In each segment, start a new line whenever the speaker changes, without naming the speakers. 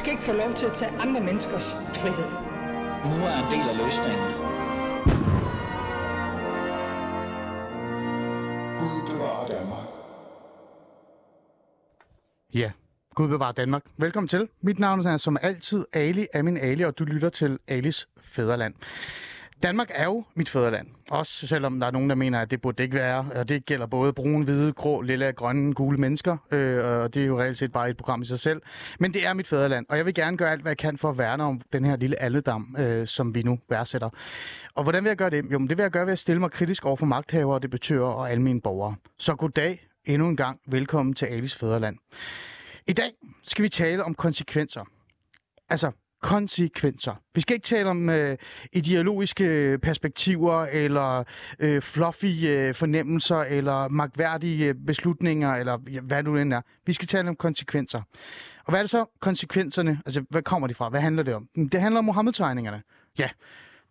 skal ikke få lov til at tage andre menneskers frihed.
Nu er en del af løsningen.
Gud bevarer Danmark.
Ja, Gud bevarer Danmark. Velkommen til. Mit navn er som altid Ali Amin Ali, og du lytter til Alis Fæderland. Danmark er jo mit fædreland. Også selvom der er nogen, der mener, at det burde det ikke være. Og det gælder både brune, hvide, grå, lille, grønne, gule mennesker. Øh, og det er jo reelt set bare et program i sig selv. Men det er mit fædreland, og jeg vil gerne gøre alt, hvad jeg kan for at værne om den her lille alledam, øh, som vi nu værdsætter. Og hvordan vil jeg gøre det? Jo, men det vil jeg gøre ved at stille mig kritisk over for magthavere, debattører og alle mine borgere. Så goddag endnu en gang. Velkommen til Alis Fædreland. I dag skal vi tale om konsekvenser. Altså, konsekvenser. Vi skal ikke tale om øh, ideologiske perspektiver, eller øh, fluffy øh, fornemmelser, eller magværdige øh, beslutninger, eller ja, hvad du end er. Vi skal tale om konsekvenser. Og hvad er det så konsekvenserne? Altså, hvad kommer de fra? Hvad handler det om? Det handler om Mohammed-tegningerne. Ja,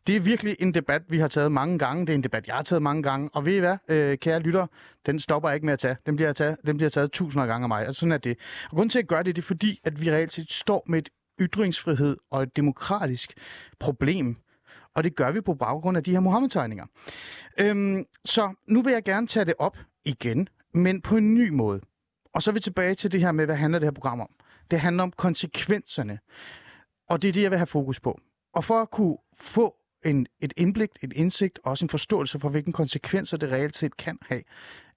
det er virkelig en debat, vi har taget mange gange. Det er en debat, jeg har taget mange gange. Og ved I hvad, øh, kære lytter, den stopper jeg ikke med at tage. Den bliver taget, den bliver taget tusinder af gange af mig. Og sådan er det. Og grunden til at gøre det, det er fordi, at vi reelt set står med et ytringsfrihed og et demokratisk problem. Og det gør vi på baggrund af de her Mohammed-tegninger. Øhm, så nu vil jeg gerne tage det op igen, men på en ny måde. Og så er vi tilbage til det her med, hvad handler det her program om? Det handler om konsekvenserne. Og det er det, jeg vil have fokus på. Og for at kunne få en, et indblik, et indsigt og også en forståelse for, hvilken konsekvenser det reelt set kan have.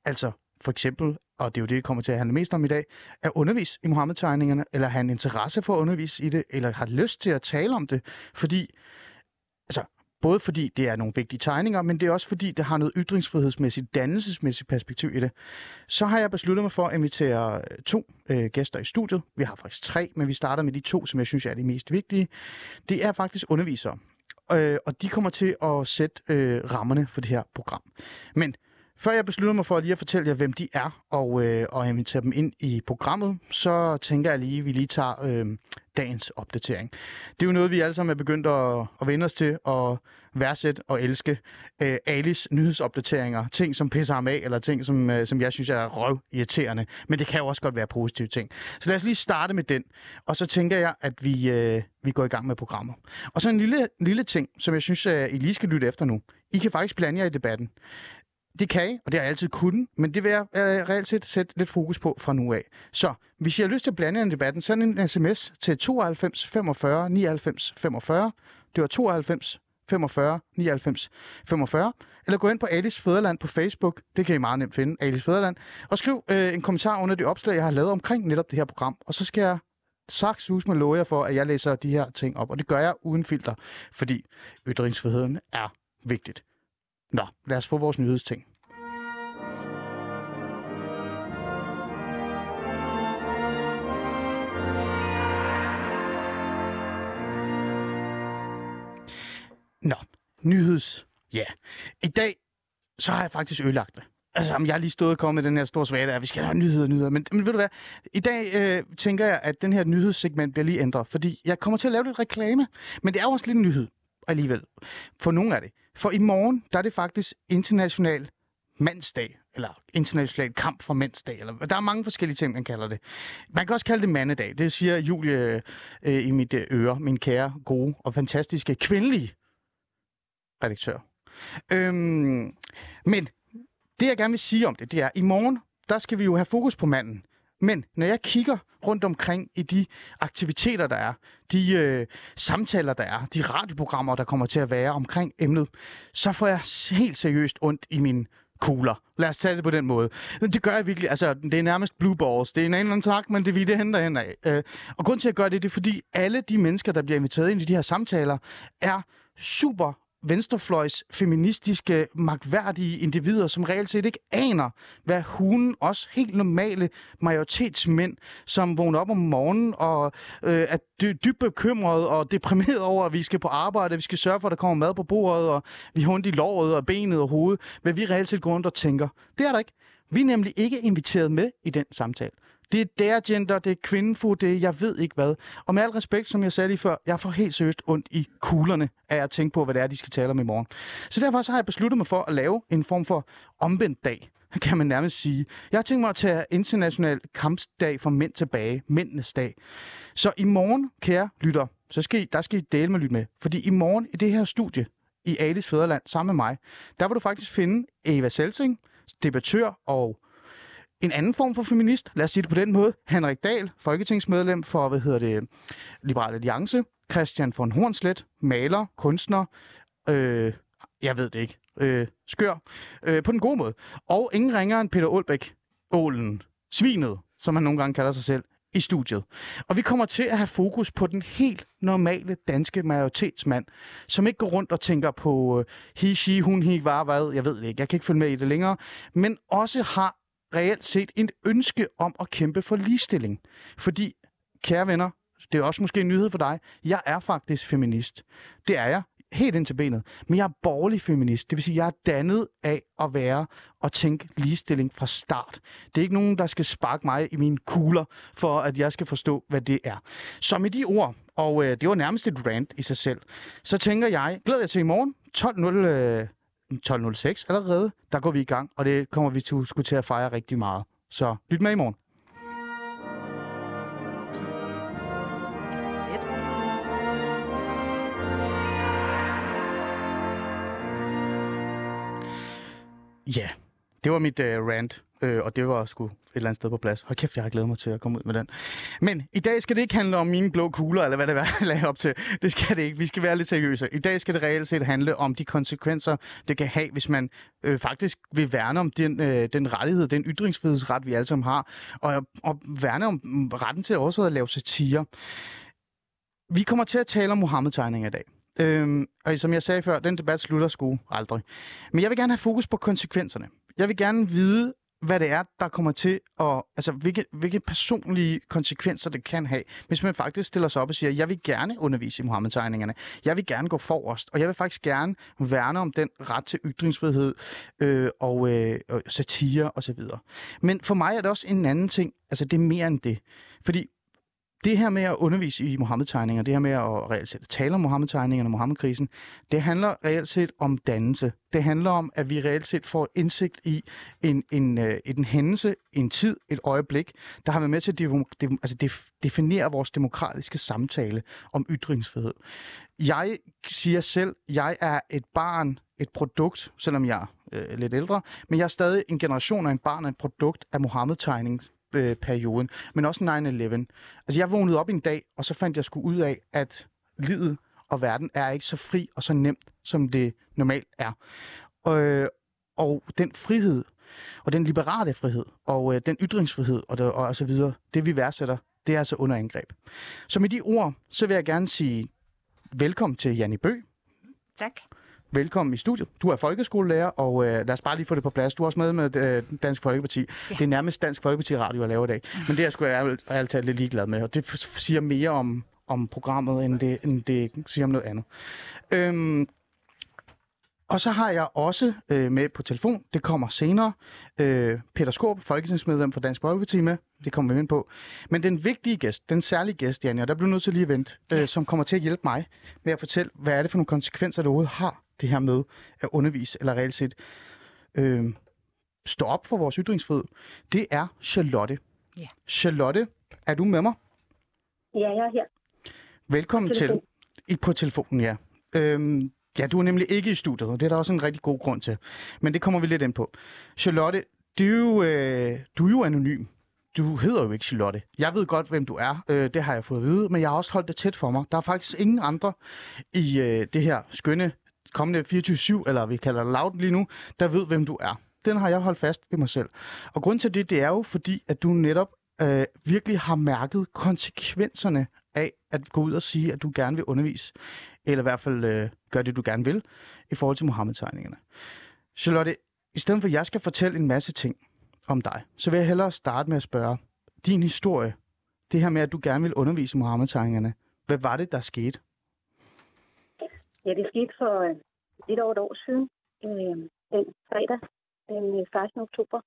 Altså for eksempel, og det er jo det, det kommer til at handle mest om i dag, at undervise i Mohammed-tegningerne, eller have en interesse for at undervise i det, eller har lyst til at tale om det, fordi, altså, både fordi det er nogle vigtige tegninger, men det er også fordi, det har noget ytringsfrihedsmæssigt, dannelsesmæssigt perspektiv i det. Så har jeg besluttet mig for at invitere to øh, gæster i studiet. Vi har faktisk tre, men vi starter med de to, som jeg synes er de mest vigtige. Det er faktisk undervisere, øh, og de kommer til at sætte øh, rammerne for det her program. Men før jeg beslutter mig for lige at fortælle jer, hvem de er, og, øh, og invitere dem ind i programmet, så tænker jeg lige, at vi lige tager øh, dagens opdatering. Det er jo noget, vi alle sammen er begyndt at, at vende os til at værdsætte og elske. Øh, Alis nyhedsopdateringer, ting som pisser ham af, eller ting som, øh, som jeg synes er røv irriterende. Men det kan jo også godt være positive ting. Så lad os lige starte med den, og så tænker jeg, at vi, øh, vi går i gang med programmet. Og så en lille, lille ting, som jeg synes, at I lige skal lytte efter nu. I kan faktisk blande jer i debatten. Det kan I, og det har jeg altid kunnet, men det vil jeg øh, reelt set sætte lidt fokus på fra nu af. Så hvis I har lyst til at blande jer i debatten, send en sms til 92 45 99 45. Det var 92 45 99 45. Eller gå ind på Alice Fæderland på Facebook. Det kan I meget nemt finde, Alice Fæderland. Og skriv øh, en kommentar under det opslag, jeg har lavet omkring netop det her program. Og så skal jeg sagt sus med love jer for, at jeg læser de her ting op. Og det gør jeg uden filter, fordi ytringsfriheden er vigtigt. Nå, lad os få vores nyhedsting. Nå, nyheds. Ja. I dag, så har jeg faktisk ødelagt det. Altså, jeg har lige stået og kommet med den her store svage, at vi skal have nyheder, og nyheder. Men, men ved du hvad? I dag øh, tænker jeg, at den her nyhedssegment bliver lige ændret, fordi jeg kommer til at lave lidt reklame. Men det er jo også lidt en nyhed alligevel. For nogle af det. For i morgen, der er det faktisk international mandsdag, eller international kamp for mandsdag. Eller, der er mange forskellige ting, man kalder det. Man kan også kalde det mandedag. Det siger Julie øh, i mit øh, øre, min kære, gode og fantastiske kvindelige redaktør. Øhm, men det, jeg gerne vil sige om det, det er, at i morgen, der skal vi jo have fokus på manden. Men når jeg kigger rundt omkring i de aktiviteter, der er, de øh, samtaler, der er, de radioprogrammer, der kommer til at være omkring emnet, så får jeg helt seriøst ondt i min kugler. Lad os tage det på den måde. Det gør jeg virkelig. Altså, det er nærmest blue balls. Det er en anden tak, men det vil det henter hen af. Øh, og grund til at gøre det, det er fordi alle de mennesker, der bliver inviteret ind i de her samtaler, er super venstrefløjs feministiske, magtværdige individer, som reelt set ikke aner, hvad hun, også helt normale majoritetsmænd, som vågner op om morgenen og øh, er dy- dybt bekymret og deprimeret over, at vi skal på arbejde, at vi skal sørge for, at der kommer mad på bordet, og vi har ondt i låret og benet og hovedet, hvad vi reelt set går rundt og tænker. Det er der ikke. Vi er nemlig ikke inviteret med i den samtale. Det er der gender, det er kvindefod, det er jeg ved ikke hvad. Og med al respekt, som jeg sagde lige før, jeg får helt seriøst ondt i kuglerne af at tænke på, hvad det er, de skal tale om i morgen. Så derfor så har jeg besluttet mig for at lave en form for omvendt dag. kan man nærmest sige. Jeg har tænkt mig at tage international kampsdag for mænd tilbage, mændenes dag. Så i morgen, kære lytter, så skal I, der skal I dele med lytte med. Fordi i morgen i det her studie, i Alice Fæderland, sammen med mig, der vil du faktisk finde Eva Selsing, debattør og en anden form for feminist, lad os sige det på den måde, Henrik Dahl, folketingsmedlem for, hvad hedder det, Liberal Alliance, Christian von Hornslet, maler, kunstner, øh, jeg ved det ikke, øh, skør, øh, på den gode måde. Og ingen ringer end Peter Olbæk, Ålen, Svinet, som han nogle gange kalder sig selv, i studiet. Og vi kommer til at have fokus på den helt normale danske majoritetsmand, som ikke går rundt og tænker på øh, he, she, hun, he, var, hvad, jeg ved det ikke, jeg kan ikke følge med i det længere, men også har reelt set et ønske om at kæmpe for ligestilling. Fordi, kære venner, det er også måske en nyhed for dig, jeg er faktisk feminist. Det er jeg helt ind til benet. Men jeg er borgerlig feminist. Det vil sige, jeg er dannet af at være og tænke ligestilling fra start. Det er ikke nogen, der skal sparke mig i mine kugler, for at jeg skal forstå, hvad det er. Så med de ord, og øh, det var nærmest et rant i sig selv, så tænker jeg, glæder jeg til i morgen, 12.00... Øh, 12.06 allerede, der går vi i gang, og det kommer vi til, skulle til at fejre rigtig meget. Så lyt med i morgen. Ja, det var mit uh, rant, øh, og det var sgu et eller andet sted på plads. Hold kæft, jeg har glædet mig til at komme ud med den. Men i dag skal det ikke handle om mine blå kugler, eller hvad det er, jeg lagde op til. Det skal det ikke. Vi skal være lidt seriøse. I dag skal det reelt set handle om de konsekvenser, det kan have, hvis man øh, faktisk vil værne om den, øh, den rettighed, den ytringsfrihedsret, vi alle sammen har, og, og værne om retten til også at lave satire. Vi kommer til at tale om Mohammed-tegninger i dag. Øhm, og som jeg sagde før, den debat slutter sgu aldrig. Men jeg vil gerne have fokus på konsekvenserne. Jeg vil gerne vide, hvad det er, der kommer til at... Altså, hvilke, hvilke personlige konsekvenser det kan have, hvis man faktisk stiller sig op og siger, jeg vil gerne undervise i Mohammed-tegningerne. Jeg vil gerne gå forrest, og jeg vil faktisk gerne værne om den ret til ytringsfrihed øh, og, øh, og satire osv. Men for mig er det også en anden ting. Altså, det er mere end det. Fordi det her med at undervise i Mohammed-tegninger, det her med at reelt set tale om Mohammed-tegningerne og Mohammed-krisen, det handler reelt set om dannelse. Det handler om, at vi reelt set får indsigt i en, en, øh, en, en hændelse, en tid, et øjeblik, der har været med til at de, de, altså def, definere vores demokratiske samtale om ytringsfrihed. Jeg siger selv, jeg er et barn, et produkt, selvom jeg er øh, lidt ældre, men jeg er stadig en generation af en barn af et produkt af Mohammed-tegning øh, perioden, men også 9-11. Altså jeg vågnede op en dag, og så fandt jeg sgu ud af, at livet og verden er ikke så fri og så nemt, som det normalt er. Øh, og den frihed, og den liberale frihed, og øh, den ytringsfrihed, og, det, og så videre, det vi værdsætter, det er altså under angreb. Så med de ord, så vil jeg gerne sige velkommen til Janne Bø.
Tak.
Velkommen i studiet. Du er folkeskolelærer, og øh, lad os bare lige få det på plads. Du er også med med øh, Dansk Folkeparti. Ja. Det er nærmest Dansk Folkeparti-radio, jeg laver i dag. Men det er jeg sgu altid lidt ligeglad med, og det siger mere om, om programmet, end det, end det siger om noget andet. Øhm, og så har jeg også øh, med på telefon, det kommer senere, øh, Peter Skorp, folketingsmedlem for Dansk Folkeparti med. Det kommer vi ind på. Men den vigtige gæst, den særlige gæst, Janja, der bliver nødt til lige at vente, øh, som kommer til at hjælpe mig med at fortælle, hvad er det for nogle konsekvenser, det overhovedet har det her med at undervise, eller reelt set øh, stå op for vores ytringsfrihed, det er Charlotte.
Ja.
Charlotte, er du med mig?
Ja, jeg er her.
Velkommen til. I, på telefonen, ja. Øhm, ja, du er nemlig ikke i studiet, og det er der også en rigtig god grund til. Men det kommer vi lidt ind på. Charlotte, du øh, du er jo anonym. Du hedder jo ikke Charlotte. Jeg ved godt, hvem du er. Øh, det har jeg fået at vide, men jeg har også holdt det tæt for mig. Der er faktisk ingen andre i øh, det her skønne kommende 24-7, eller vi kalder det loud lige nu, der ved, hvem du er. Den har jeg holdt fast ved mig selv. Og grund til det, det er jo fordi, at du netop øh, virkelig har mærket konsekvenserne af at gå ud og sige, at du gerne vil undervise, eller i hvert fald øh, gør det, du gerne vil, i forhold til Mohammed-tegningerne. Charlotte, i stedet for at jeg skal fortælle en masse ting om dig, så vil jeg hellere starte med at spørge din historie. Det her med, at du gerne vil undervise Mohammed-tegningerne. Hvad var det, der skete?
Ja, det skete for øh, lidt over et år siden, øh, den fredag, den øh, 16. Oktober,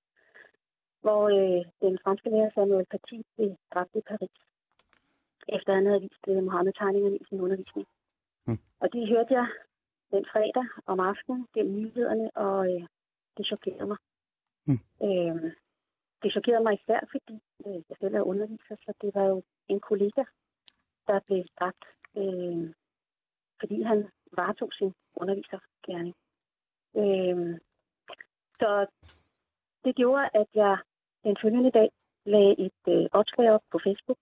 hvor øh, den franske lærer Samuel Paty blev dræbt i Paris, efter han havde vist øh, Mohammed-tegningerne i sin undervisning. Og det hørte jeg den fredag om aftenen gennem nyhederne, og øh, det chokerede mig.
Mm.
Øh, det chokerede mig især, fordi øh, jeg selv er underviser, så det var jo en kollega, der blev dræbt, øh, fordi han varetog sin undervisergærning. Øh, så det gjorde, at jeg den følgende dag lagde et øh, opslag op på Facebook,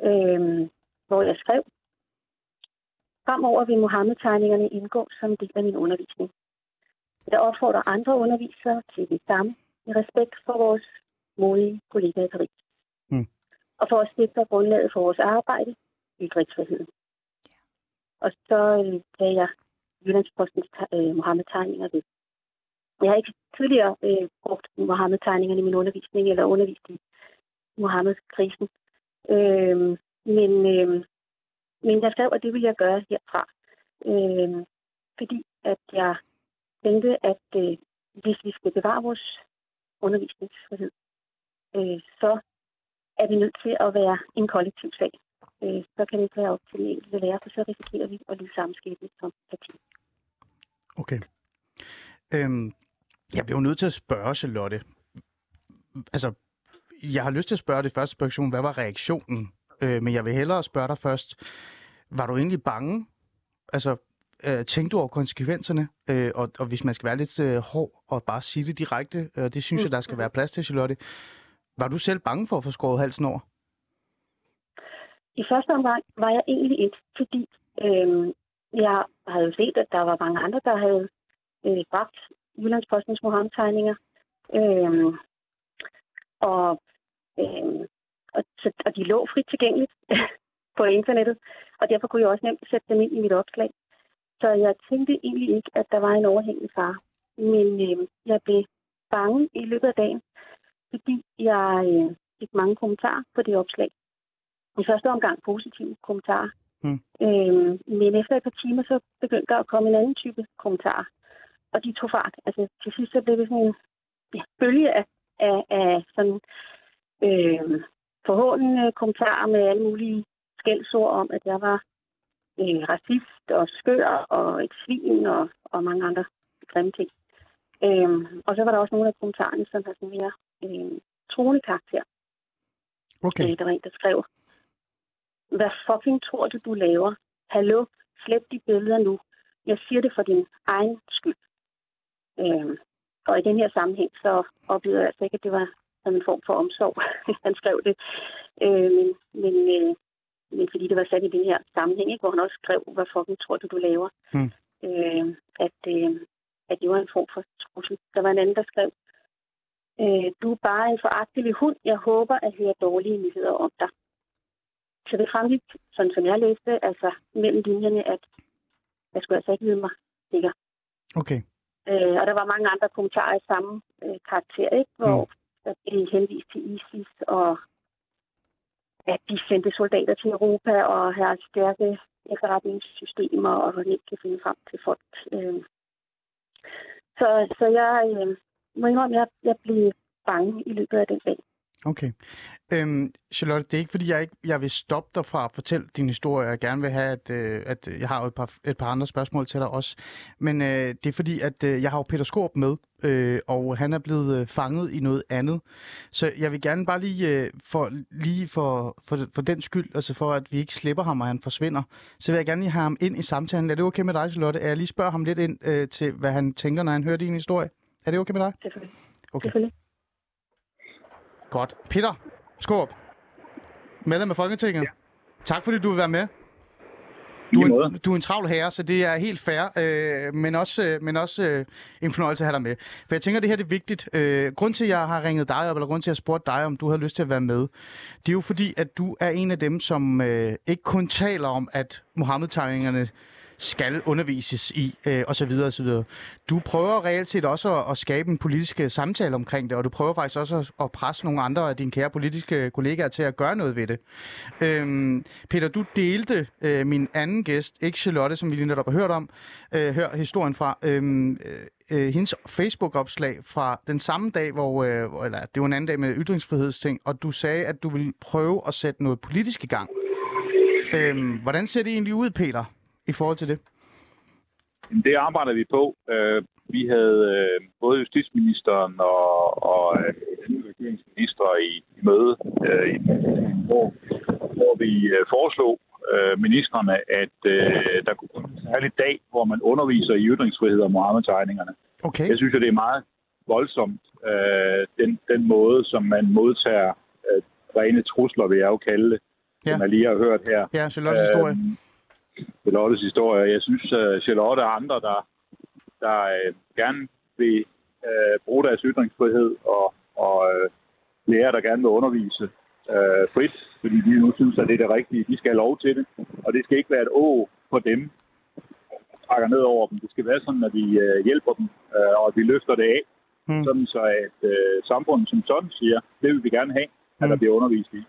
øh, hvor jeg skrev, Fremover vil Mohammed-tegningerne indgå som en del af min undervisning. Jeg opfordrer andre undervisere til det samme i respekt for vores modige kollegaer i Paris.
Mm.
Og for at sikre grundlaget for vores arbejde, ytringsfriheden. Og så øh, gav jeg Jyllandspostens øh, Mohammed-tegninger ved. Jeg har ikke tidligere øh, brugt Mohammed-tegningerne i min undervisning, eller undervist i Mohammed-krisen. Øh, men, øh, men jeg skrev, at det ville jeg gøre herfra. Øh, fordi at jeg tænkte, at øh, hvis vi skal bevare vores undervisningsfrihed, øh, så er vi nødt til at være en kollektiv sag. Øh, så kan det ikke være op til den enkelte lærer, for så risikerer vi at lide samme skæbne som parti.
Okay. Øhm, jeg bliver jo nødt til at spørge Charlotte. Altså, jeg har lyst til at spørge det første spørgsmål. hvad var reaktionen? Øh, men jeg vil hellere spørge dig først. Var du egentlig bange? Altså, øh, tænkte du over konsekvenserne? Øh, og, og hvis man skal være lidt øh, hård og bare sige det direkte, øh, det synes jeg, der skal være plads til, Charlotte. Var du selv bange for at få skåret halsen over?
I første omgang var jeg egentlig ikke, fordi øh, jeg havde set, at der var mange andre, der havde øh, bragt Jyllandspostens Mohammed-tegninger. Øh, og, øh, og, og de lå frit tilgængeligt på internettet, og derfor kunne jeg også nemt sætte dem ind i mit opslag. Så jeg tænkte egentlig ikke, at der var en overhængende far. Men øh, jeg blev bange i løbet af dagen, fordi jeg øh, fik mange kommentarer på det opslag. I første omgang positive kommentarer.
Mm.
Øh, men efter et par timer, så begyndte der at komme en anden type kommentarer. Og de tog fart. Altså til sidst så blev det sådan en ja, bølge af, af, af sådan, øh, forhåndende kommentarer med alle mulige skældsord om, at jeg var øh, racist og skør og et svin og, og mange andre grimme ting. Øhm, og så var der også nogle af kommentarerne, som havde sådan mere øh, troende karakter.
Okay.
Øh, der var en, der skrev, hvad fucking tror du, du laver? Hallo, slet de billeder nu. Jeg siger det for din egen skyld. Øhm, og i den her sammenhæng, så oplevede jeg altså ikke, at det var som en form for omsorg, han skrev det. Øh, men, men, øh, men fordi det var sat i den her sammenhæng, ikke, hvor han også skrev, hvad fucking tror du, du laver?
Mm.
Øh, at, øh, at det var en form for trussel. Der var en anden, der skrev, øh, du er bare en foragtelig hund. Jeg håber at høre dårlige nyheder om dig. Så det fremgik, sådan som jeg læste, altså mellem linjerne, at jeg skulle altså ikke vide mig sikker.
Okay.
Øh, og der var mange andre kommentarer i samme øh, karakter, ikke? hvor mm der blev henvist til ISIS, og at de sendte soldater til Europa og har stærke efterretningssystemer, og hvor de ikke kan finde frem til folk. Øh. Så, så jeg øh, må indrømme, at jeg, jeg blev bange i løbet af den dag.
Okay. Øhm, Charlotte, det er ikke fordi, jeg ikke jeg vil stoppe dig fra at fortælle din historie. Jeg gerne vil have, at, øh, at jeg har et par, et par andre spørgsmål til dig også. Men øh, det er fordi, at øh, jeg har jo Peter Skorp med, øh, og han er blevet øh, fanget i noget andet. Så jeg vil gerne bare lige, øh, for, lige for, for, for den skyld, altså for at vi ikke slipper ham, og han forsvinder, så vil jeg gerne lige have ham ind i samtalen. Er det okay med dig, Charlotte? Er jeg lige spørger ham lidt ind øh, til, hvad han tænker, når han hører din historie? Er det okay med dig?
Selvfølgelig.
Okay.
Selvfølgelig.
Godt. Peter Skorp, medlem af Folketinget. Ja. Tak fordi du vil være med. Du er, en, du er en travl herre, så det er helt fair, øh, men også, øh, men også øh, en fornøjelse at have dig med. For jeg tænker, det her det er vigtigt. Øh, grund til, at jeg har ringet dig op, eller grund til, at jeg har spurgt dig, om du har lyst til at være med, det er jo fordi, at du er en af dem, som øh, ikke kun taler om, at Mohammed-tegningerne skal undervises i, øh, og så videre, og så videre. Du prøver reelt set også at, at skabe en politisk øh, samtale omkring det, og du prøver faktisk også at, at presse nogle andre af dine kære politiske øh, kollegaer til at gøre noget ved det. Øhm, Peter, du delte øh, min anden gæst, ikke Charlotte, som vi lige netop har hørt om, øh, hør historien fra, øhm, øh, øh, hendes Facebook-opslag fra den samme dag, hvor, øh, eller det var en anden dag med ytringsfrihedsting, og du sagde, at du ville prøve at sætte noget politisk i gang. Øhm, hvordan ser det egentlig ud, Peter? I forhold til det?
Det arbejder vi på. Øh, vi havde øh, både justitsministeren og, og øh, regeringsminister i, i møde, øh, i, hvor, hvor vi øh, foreslog øh, ministerne, at øh, der kunne komme en særlig dag, hvor man underviser i ytringsfrihed og Mohammed-tegningerne.
Okay.
Jeg synes, at det er meget voldsomt, øh, den, den måde, som man modtager øh, rene trusler, vil jeg jo kalde det,
Ja.
som jeg lige har hørt her.
Ja, Charlottes historie.
Øhm, Charlottes historie. Jeg synes, at Charlotte og andre, der, der øh, gerne vil øh, bruge deres ytringsfrihed og, og øh, lærer, der gerne vil undervise øh, frit, fordi de nu synes, at det er det rigtige. De skal have lov til det, og det skal ikke være et å for dem, trækker ned over dem. Det skal være sådan, at vi øh, hjælper dem, øh, og at vi løfter det af,
Mm.
mm. sådan så at øh, samfundet som sådan siger, det vil vi gerne have, at der
Mm.
bliver undervist i.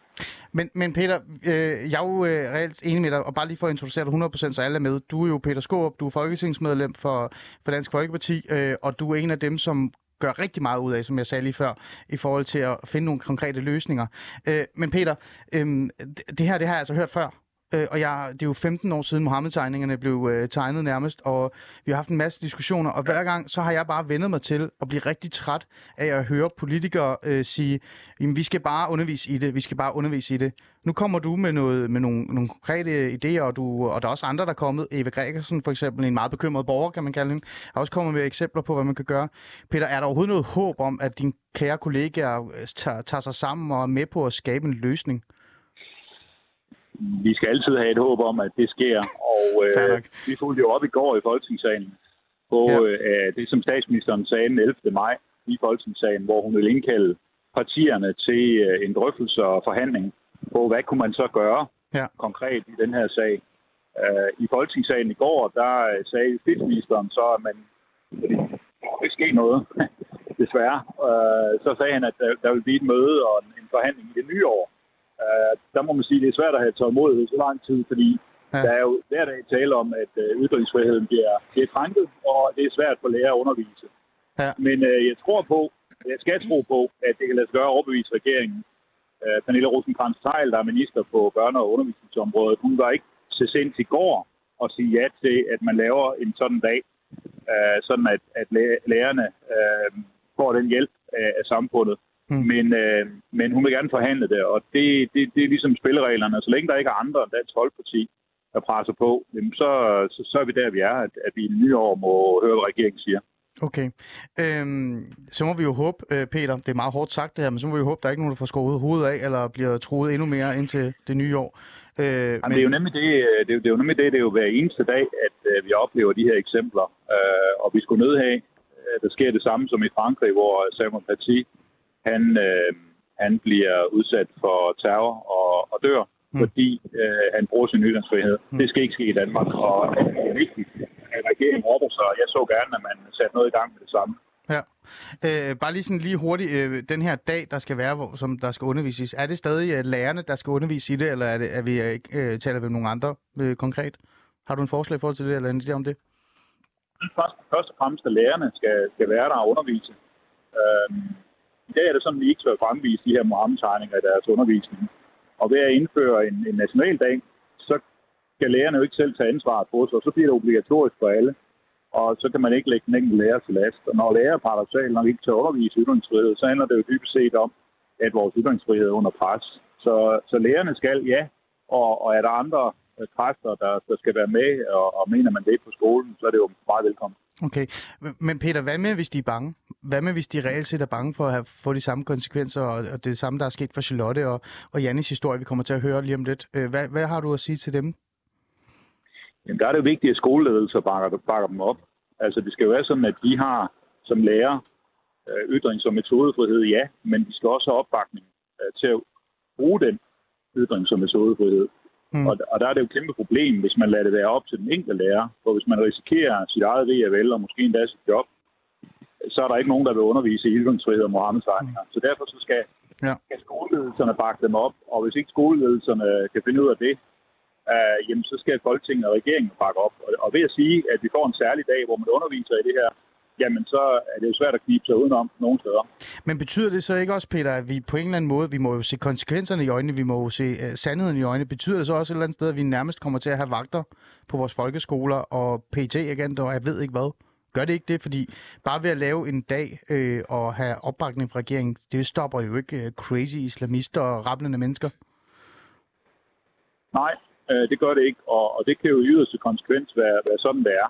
Men, men Peter, øh, jeg er jo øh, reelt enig med dig, og bare lige for at introducere dig 100%, så alle er med. Du er jo Peter Skåb, du er folketingsmedlem for, for Dansk Folkeparti, øh, og du er en af dem, som gør rigtig meget ud af, som jeg sagde lige før, i forhold til at finde nogle konkrete løsninger. Øh, men Peter, øh, det det her det har jeg altså hørt før. Øh, og jeg, det er jo 15 år siden Mohammed-tegningerne blev øh, tegnet nærmest, og vi har haft en masse diskussioner, og hver gang så har jeg bare vendet mig til at blive rigtig træt af at høre politikere øh, sige, jamen, vi skal bare undervise i det, vi skal bare undervise i det. Nu kommer du med, noget, med nogle, nogle konkrete idéer, og, du, og der er også andre, der er kommet. Eva Gregersen for eksempel, en meget bekymret borger, kan man kalde hende, har også kommet med eksempler på, hvad man kan gøre. Peter, er der overhovedet noget håb om, at dine kære kollegaer øh, tager, tager sig sammen og er med på at skabe en løsning?
Vi skal altid have et håb om, at det sker. Og øh, vi fulgte jo op i går i Folketingssalen på
Ja.
øh, det, som statsministeren sagde den 11. maj i Folketingssalen, hvor hun ville indkalde partierne til øh, en drøftelse og forhandling på, hvad kunne man så gøre
Ja.
konkret i den her sag. Øh, I Folketingssalen i går, der øh, sagde justitsministeren så, at man, fordi der ikke ske noget, desværre. Øh, så sagde han, at der, der vil blive et møde og en, en forhandling i det nye år. Øh, der må man sige, at det er svært at have tålmodighed så lang tid, fordi
Ja.
der er jo hver dag tale om, at øh, ytringsfriheden bliver, bliver krænket, og det er svært for lærer at undervise.
Ja.
Men øh, jeg tror på, jeg skal tro på, at det kan lade sig gøre at overbevise regeringen. Øh, Pernille rosenkrantz teil der er minister på børne- og undervisningsområdet, hun var ikke så sent i går at sige ja til, at man laver en sådan dag, øh, sådan at, at læ- lærerne øh, får den hjælp af, af samfundet.
Mm.
Men, øh, men hun vil gerne forhandle det, og det, det, det er ligesom spillereglerne. Så længe der ikke er andre end Dansk Folkeparti, der presser på, jamen så, så, så er vi der, vi er, at, at vi i det nye år må høre, hvad regeringen siger.
Okay. Øhm, så må vi jo håbe, øh, Peter, det er meget hårdt sagt det her, men så må vi jo håbe, der er ikke nogen, der får skåret hovedet af, eller bliver troet endnu mere indtil det nye år. Øh,
Jamen, det er jo nemlig det, øh, det, er, jo- det er jo nemlig det, det er jo hver eneste dag, at øh, vi oplever de her eksempler. Øh, og vi skulle nødt have, at der sker det samme som i Frankrig, hvor Samuel Paty, han, øh, han bliver udsat for terror og, og dør,
Mm.
fordi øh, han bruger sin ytringsfrihed.
Mm.
Det skal ikke ske i Danmark, og det er vigtigt, at regeringen opper sig. Jeg så gerne, at man satte noget i gang med det samme.
Ja. Øh, bare lige sådan lige hurtigt, øh, den her dag, der skal være, hvor, som der skal undervises, er det stadig øh, lærerne, der skal undervise i det, eller er, det, er vi ikke, øh, taler vi om nogle andre øh, konkret? Har du en forslag i forhold til det, eller en idé om det?
først, først og fremmest, at lærerne skal, skal være der og undervise. Øhm, i dag er det sådan, at vi ikke tør fremvise de her Mohammed-tegninger i deres undervisning. Og ved at indføre en, en national dag, så skal lærerne jo ikke selv tage ansvaret på sig, og så bliver det obligatorisk for alle. Og så kan man ikke lægge den enkelte lærer til last. Og når lærer paradoxalt nok ikke tør undervise ytringsfrihed, så handler det jo dybest set om, at vores ytringsfrihed er under pres. Så, så lærerne skal, ja, og, og er der andre kræfter, der, der skal være med, og, og mener man det på skolen, så er det jo meget velkommen.
Okay, men Peter, hvad med, hvis de er bange? Hvad med, hvis de reelt set er bange for at have, få de samme konsekvenser, og, og det samme, der er sket for Charlotte og, og Jannis historie, vi kommer til at høre lige om lidt. Øh, Hvad, hvad har du at sige til dem?
Jamen, der er det jo vigtigt, at skoleledelser bakker, bakker dem op. Altså, det skal jo være sådan, at de har som lærer øh, ytrings- og metodefrihed, ja, men de skal også have opbakning øh, til at bruge den ytrings- og metodefrihed.
Mm.
Og, og der er det jo et kæmpe problem, hvis man lader det være op til den enkelte lærer. For hvis man risikerer sit eget vælge, og måske endda sit job, så er der ikke nogen, der vil undervise i ytringsfrihed og Mohammed-tegninger. Mm. Så derfor så skal,
Ja.
skal skoleledelserne bakke dem op, og hvis ikke skoleledelserne kan finde ud af det, øh, jamen så skal Folketinget og regeringen bakke op. Og, og ved at sige, at vi får en særlig dag, hvor man underviser i det her, jamen så er det jo svært at knibe sig udenom nogle steder.
Men betyder det så ikke også, Peter, at vi på en eller anden måde, vi må jo se konsekvenserne i øjnene, vi må jo se uh, sandheden i øjnene. Betyder det så også et eller andet sted, at vi nærmest kommer til at have vagter på vores folkeskoler og pt agenter og jeg ved ikke hvad, Gør det ikke det? Fordi bare ved at lave en dag øh, og have opbakning fra regeringen, det stopper jo ikke øh, crazy islamister og rablende mennesker.
Nej, øh, det gør det ikke, og, og det kan jo i yderste konsekvens være, være sådan, det er.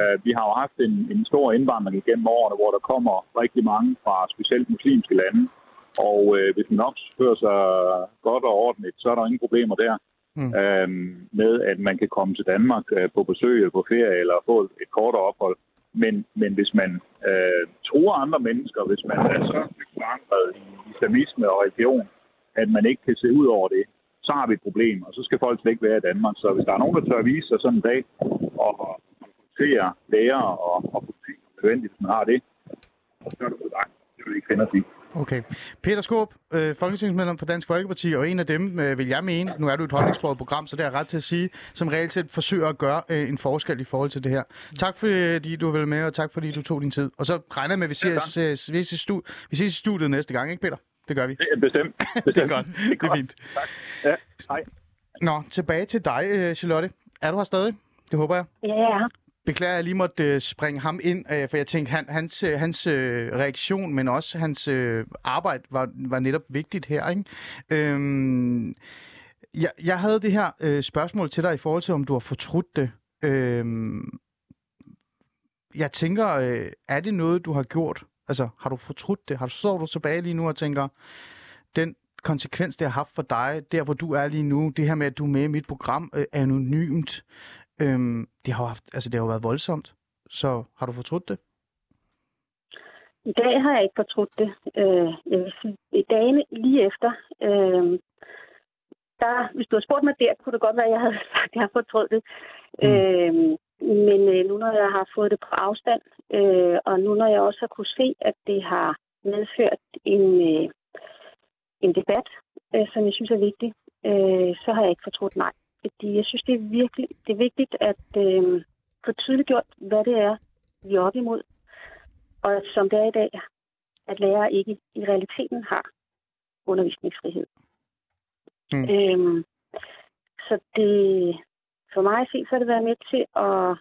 Øh, vi har jo haft en, en stor indvandring igennem årene, hvor der kommer rigtig mange fra specielt muslimske lande, og øh, hvis man nok fører sig godt og ordentligt, så er der ingen problemer der. Mm. Øh, med at man kan komme til Danmark øh, på besøg eller på ferie eller få et, et kortere ophold. Men, men hvis man øh, tror andre mennesker, hvis man er så forankret i islamisme og religion, at man ikke kan se ud over det, så har vi et problem, og så skal folk slet ikke være i Danmark. Så hvis der er nogen, der tør at vise sig sådan en dag og konfrontere læger og, og politik, nødvendigt, hvis man har det, så er det på dig. Det vil vi ikke finde os i.
Okay. Peter Skåb, øh, folketingsmedlem for Dansk Folkeparti, og en af dem, øh, vil jeg mene, nu er du et holdningsbordet program, så det er ret til at sige, som reelt set forsøger at gøre øh, en forskel i forhold til det her. Tak fordi du vil med, og tak fordi du tog din tid. Og så regner jeg med, at vi ses, ja, vi ses, i, stu- vi ses i studiet næste gang, ikke Peter? Det gør vi.
Det er bestemt. bestemt.
det er godt. Det er, godt. det er fint.
Tak. Ja, hej.
Nå, tilbage til dig, øh, Charlotte. Er du her stadig? Det håber jeg.
Ja, ja.
Beklager, at jeg lige måtte øh, springe ham ind, øh, for jeg tænkte, han, hans, øh, hans øh, reaktion, men også hans øh, arbejde var, var netop vigtigt her. Ikke? Øhm, jeg, jeg havde det her øh, spørgsmål til dig i forhold til, om du har fortrudt det. Øhm, jeg tænker, øh, er det noget, du har gjort? Altså, har du fortrudt det? Har du, står du tilbage lige nu og tænker, den konsekvens, det har haft for dig, der hvor du er lige nu, det her med, at du er med i mit program øh, anonymt, Øhm, det har haft, altså det har jo været voldsomt. Så har du fortrudt det?
I dag har jeg ikke fortrudt det. Øh, jeg vil sige, i dagene lige efter, øh, der, hvis du havde spurgt mig der, kunne det godt være, at jeg havde sagt, at jeg har fortrudt det. Mm. Øh, men øh, nu når jeg har fået det på afstand, øh, og nu når jeg også har kunne se, at det har medført en, øh, en debat, øh, som jeg synes er vigtig, øh, så har jeg ikke fortrudt nej fordi jeg synes, det er virkelig det er vigtigt at øh, få tydeliggjort, hvad det er, vi er op imod. Og som det er i dag, at lærere ikke i realiteten har undervisningsfrihed. Mm. Øhm, så det, for mig at se, så er det været med til at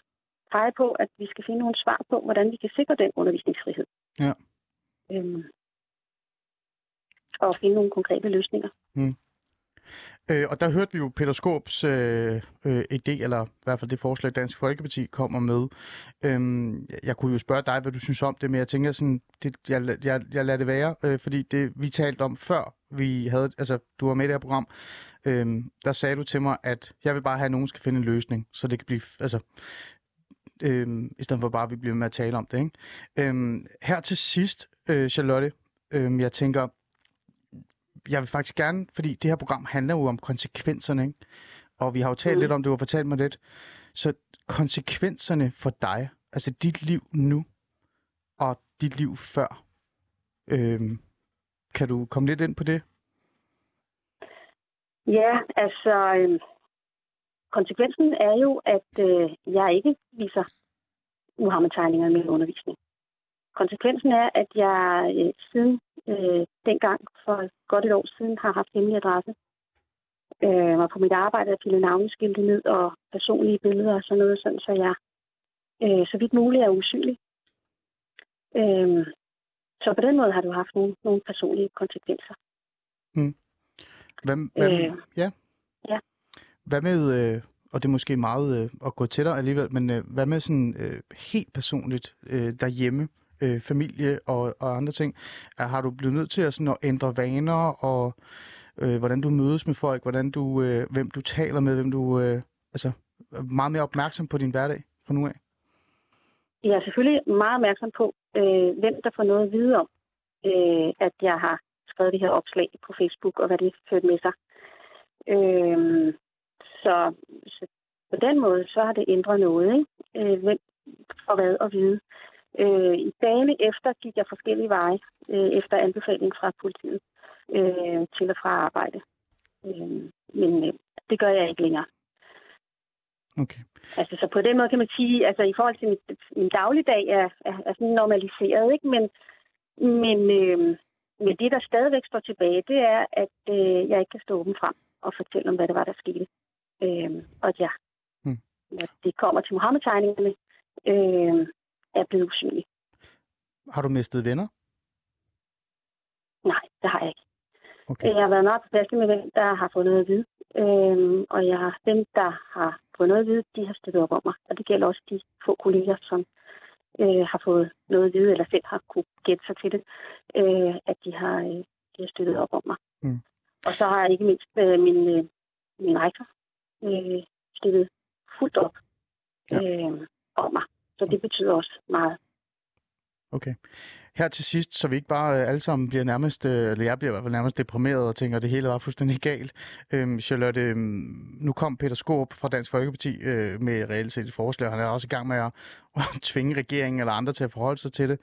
pege på, at vi skal finde nogle svar på, hvordan vi kan sikre den undervisningsfrihed.
Ja.
Øhm, og finde nogle konkrete løsninger.
Mm. Øh, og der hørte vi jo Peter Skåbs øh, øh, idé, eller i hvert fald det forslag, Dansk Folkeparti kommer med. Øhm, jeg kunne jo spørge dig, hvad du synes om det, men jeg tænker sådan, det, jeg, jeg, jeg lader det være, øh, fordi det vi talte om før, vi havde, altså du var med i det her program, øhm, der sagde du til mig, at jeg vil bare have, at nogen skal finde en løsning, så det kan blive, altså, øhm, i stedet for bare, at vi bliver med at tale om det. Ikke? Øhm, her til sidst, øh, Charlotte, øhm, jeg tænker, jeg vil faktisk gerne, fordi det her program handler jo om konsekvenserne, ikke? og vi har jo talt mm. lidt om, du har fortalt mig lidt, så konsekvenserne for dig, altså dit liv nu, og dit liv før, øhm, kan du komme lidt ind på det?
Ja, altså, øh, konsekvensen er jo, at øh, jeg ikke viser Muhammed-tegninger i min undervisning. Konsekvensen er, at jeg øh, siden øh, dengang for godt et år siden har haft hemmelig adresse. Øh, og på mit arbejde at pille navneskilte ned og personlige billeder og sådan noget, sådan, så jeg øh, så vidt muligt er usynlig. Øh, så på den måde har du haft nogle, nogle personlige konsekvenser.
Hmm. Hvad, hvad, øh, ja.
ja.
Hvad med, øh, og det er måske meget øh, at gå til dig alligevel, men øh, hvad med sådan øh, helt personligt øh, derhjemme? Øh, familie og, og andre ting. Er, har du blevet nødt til at, sådan, at ændre vaner, og øh, hvordan du mødes med folk, hvordan du, øh, hvem du taler med, hvem du øh, altså, er meget mere opmærksom på din hverdag fra nu af?
Jeg er selvfølgelig meget opmærksom på, øh, hvem der får noget at vide om, øh, at jeg har skrevet det her opslag på Facebook, og hvad det ført med sig. Øh, så, så på den måde, så har det ændret noget, ikke? Øh, hvem og hvad at vide. Øh, I dagene efter gik jeg forskellige veje øh, efter anbefaling fra politiet øh, til og fra arbejde. Øh, men øh, det gør jeg ikke længere.
Okay.
Altså, så på den måde kan man sige, altså i forhold til mit, min dagligdag er, er, er sådan normaliseret, ikke? Men, men, øh, men det, der stadigvæk står tilbage, det er, at øh, jeg ikke kan stå åben frem og fortælle om, hvad det var, der skete. Øh, og ja, hmm. når det kommer til Mohammed-tegningerne, øh, er blevet usynlig.
Har du mistet venner?
Nej, det har jeg ikke.
Okay.
Jeg har været meget påpasselig med dem, der har fået noget at vide. Øhm, og jeg, dem, der har fået noget at vide, de har støttet op om mig. Og det gælder også de få kolleger, som øh, har fået noget at vide, eller selv har kunne gætte sig til det, øh, at de har, øh, de har støttet op om mig.
Mm.
Og så har jeg ikke mindst øh, min, øh, min rektor øh, støttet fuldt op
Ja.
øh, om mig. Så det betyder også meget.
Okay. Her til sidst, så vi ikke bare øh, alle sammen bliver nærmest, øh, eller jeg bliver i hvert fald nærmest deprimeret og tænker, at det hele var fuldstændig galt. Øhm, Charlotte, øhm, nu kom Peter Skåb fra Dansk Folkeparti øh, med reelt set et forslag, han er også i gang med at, at tvinge regeringen eller andre til at forholde sig til det.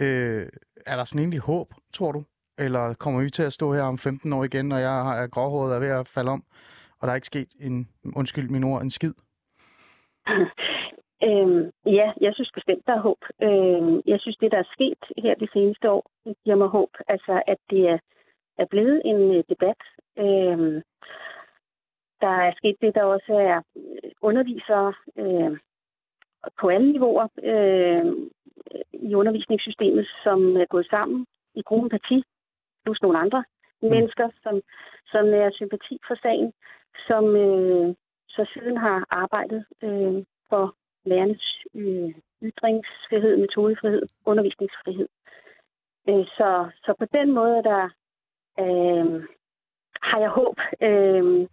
Øh, er der sådan egentlig håb, tror du? Eller kommer vi til at stå her om 15 år igen, og jeg er gråhåret og er ved at falde om, og der er ikke sket en, undskyld min ord, en skid?
Øhm, ja, jeg synes bestemt, der er håb. Øhm, jeg synes, det, der er sket her de seneste år, giver mig håb. Altså, at det er, er blevet en øh, debat. Øhm, der er sket det, der også er øh, undervisere øh, på alle niveauer øh, i undervisningssystemet, som er gået sammen i gruppen parti, plus nogle andre mm. mennesker, som, som er sympati for sagen, som øh, så siden har arbejdet øh, for lærernes øh, ytringsfrihed, metodefrihed, undervisningsfrihed. Øh, så, så på den måde der øh, har jeg håb. Øh,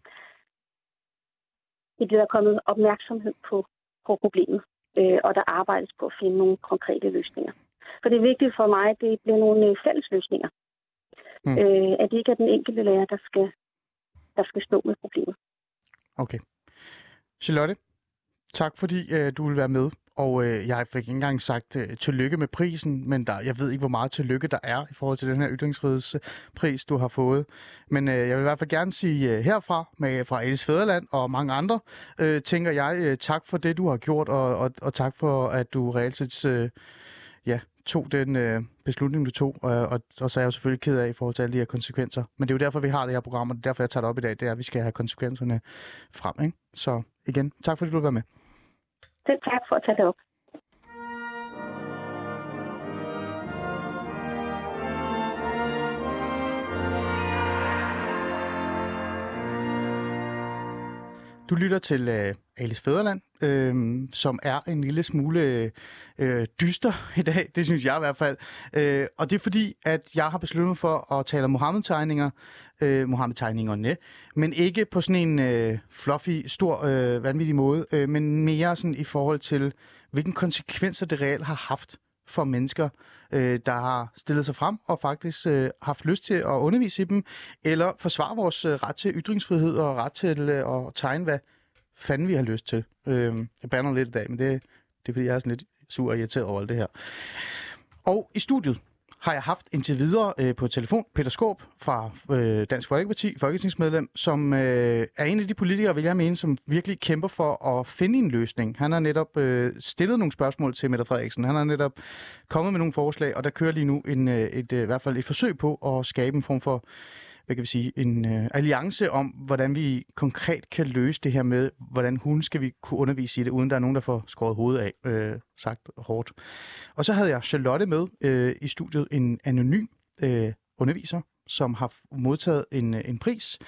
det bliver kommet opmærksomhed på, på problemet, øh, og der arbejdes på at finde nogle konkrete løsninger. For det er vigtigt for mig, at det bliver nogle øh, fælles løsninger.
Mm.
Mm. Øh, at det ikke er den enkelte lærer, der skal, der skal stå med problemet.
Okay. Charlotte, tak fordi øh, du vil være med. Og øh, jeg fik ikke engang sagt øh, tillykke med prisen, men der, jeg ved ikke, hvor meget tillykke der er i forhold til den her ytringsfrihedspris, du har fået. Men øh, jeg vil i hvert fald gerne sige øh, herfra, med, fra Alice Fæderland og mange andre, øh, tænker jeg øh, tak for det, du har gjort, og, og, og tak for, at du reelt set øh, ja, tog den øh, beslutning, du tog. Og, og, og så er jeg jo selvfølgelig ked af i forhold til alle de her konsekvenser. Men det er jo derfor, vi har det her program, og det er derfor, jeg tager det op i dag, det er, at vi skal have konsekvenserne frem. Ikke? Så igen, tak fordi du vil være med.
Selv tak for at tage det op.
Du lytter til øh, Alice Fæderland, øh, som er en lille smule øh, dyster i dag, det synes jeg i hvert fald. Øh, og det er fordi, at jeg har besluttet mig for at tale om Mohammed-tegninger, øh, Mohammed-tegningerne, men ikke på sådan en øh, fluffy, stor, øh, vanvittig måde, øh, men mere sådan i forhold til, hvilken konsekvenser det reelt har haft for mennesker, øh, der har stillet sig frem og faktisk øh, haft lyst til at undervise i dem, eller forsvare vores øh, ret til ytringsfrihed og ret til øh, at tegne, hvad fanden vi har lyst til. Øh, jeg bander lidt i dag, men det, det er fordi, jeg er sådan lidt sur og irriteret over alt det her. Og i studiet har jeg haft indtil videre øh, på telefon Peter Skåb fra øh, Dansk Folkeparti, folketingsmedlem, som øh, er en af de politikere, vil jeg mene, som virkelig kæmper for at finde en løsning. Han har netop øh, stillet nogle spørgsmål til Mette Frederiksen. Han har netop kommet med nogle forslag, og der kører lige nu en, øh, et, øh, i hvert fald et forsøg på at skabe en form for hvad kan vi sige, en øh, alliance om, hvordan vi konkret kan løse det her med, hvordan hun skal vi kunne undervise i det, uden der er nogen, der får skåret hovedet af, øh, sagt hårdt. Og så havde jeg Charlotte med øh, i studiet, en anonym øh, underviser, som har modtaget en, øh, en pris.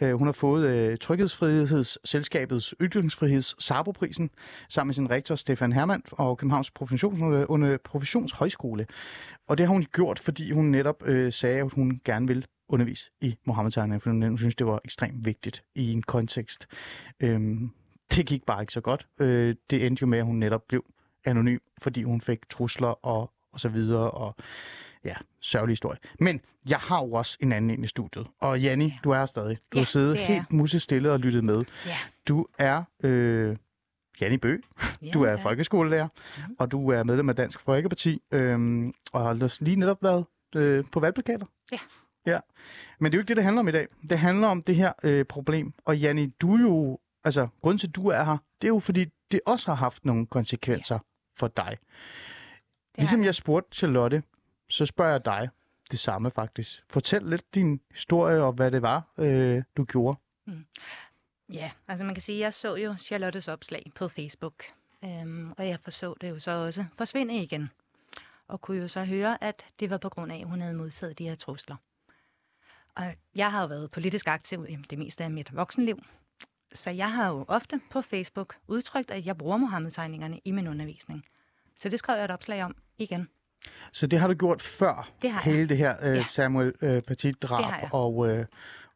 Øh, hun har fået øh, Tryghedsfrihedsselskabets Ytringsfriheds Sabo-prisen sammen med sin rektor Stefan Hermann og Københavns Professions, under Professionshøjskole. Og det har hun gjort, fordi hun netop øh, sagde, at hun gerne vil undervise i Mohammed-tegninger, for hun synes, det var ekstremt vigtigt i en kontekst. Øhm, det gik bare ikke så godt. Øh, det endte jo med, at hun netop blev anonym, fordi hun fik trusler og, og så videre, og ja, sørgelig historie. Men jeg har jo også en anden ind i studiet, og Janni, du er her stadig. Du
Ja,
har siddet
det
helt musestille og lyttet med.
Ja.
Du er øh, Janni Bø, du er
ja.
folkeskolelærer,
Mhm.
og du er medlem af Dansk Folkeparti, øhm, og har lige netop været øh, på valgplakater.
Ja.
Ja, men det er jo ikke det, det handler om i dag. Det handler om det her øh, problem. Og Janni, du jo, altså grunden til, at du er her, det er jo fordi, det også har haft nogle konsekvenser ja. for dig.
Det
Ligesom jeg spurgte Charlotte, så spørger jeg dig det samme faktisk. Fortæl lidt din historie og hvad det var, øh, du gjorde.
Ja, altså man kan sige, at jeg så jo Charlottes opslag på Facebook. Øhm, og jeg forså det jo så også forsvinde igen. Og kunne jo så høre, at det var på grund af, at hun havde modtaget de her trusler. Og jeg har jo været politisk aktiv i det meste af mit voksenliv. Så jeg har jo ofte på Facebook udtrykt, at jeg bruger Mohammed-tegningerne i min undervisning. Så det skrev jeg et opslag om igen.
Så det har du gjort før
Det har
hele
jeg.
det her øh,
Ja.
Samuel øh, Petit-drab og, øh,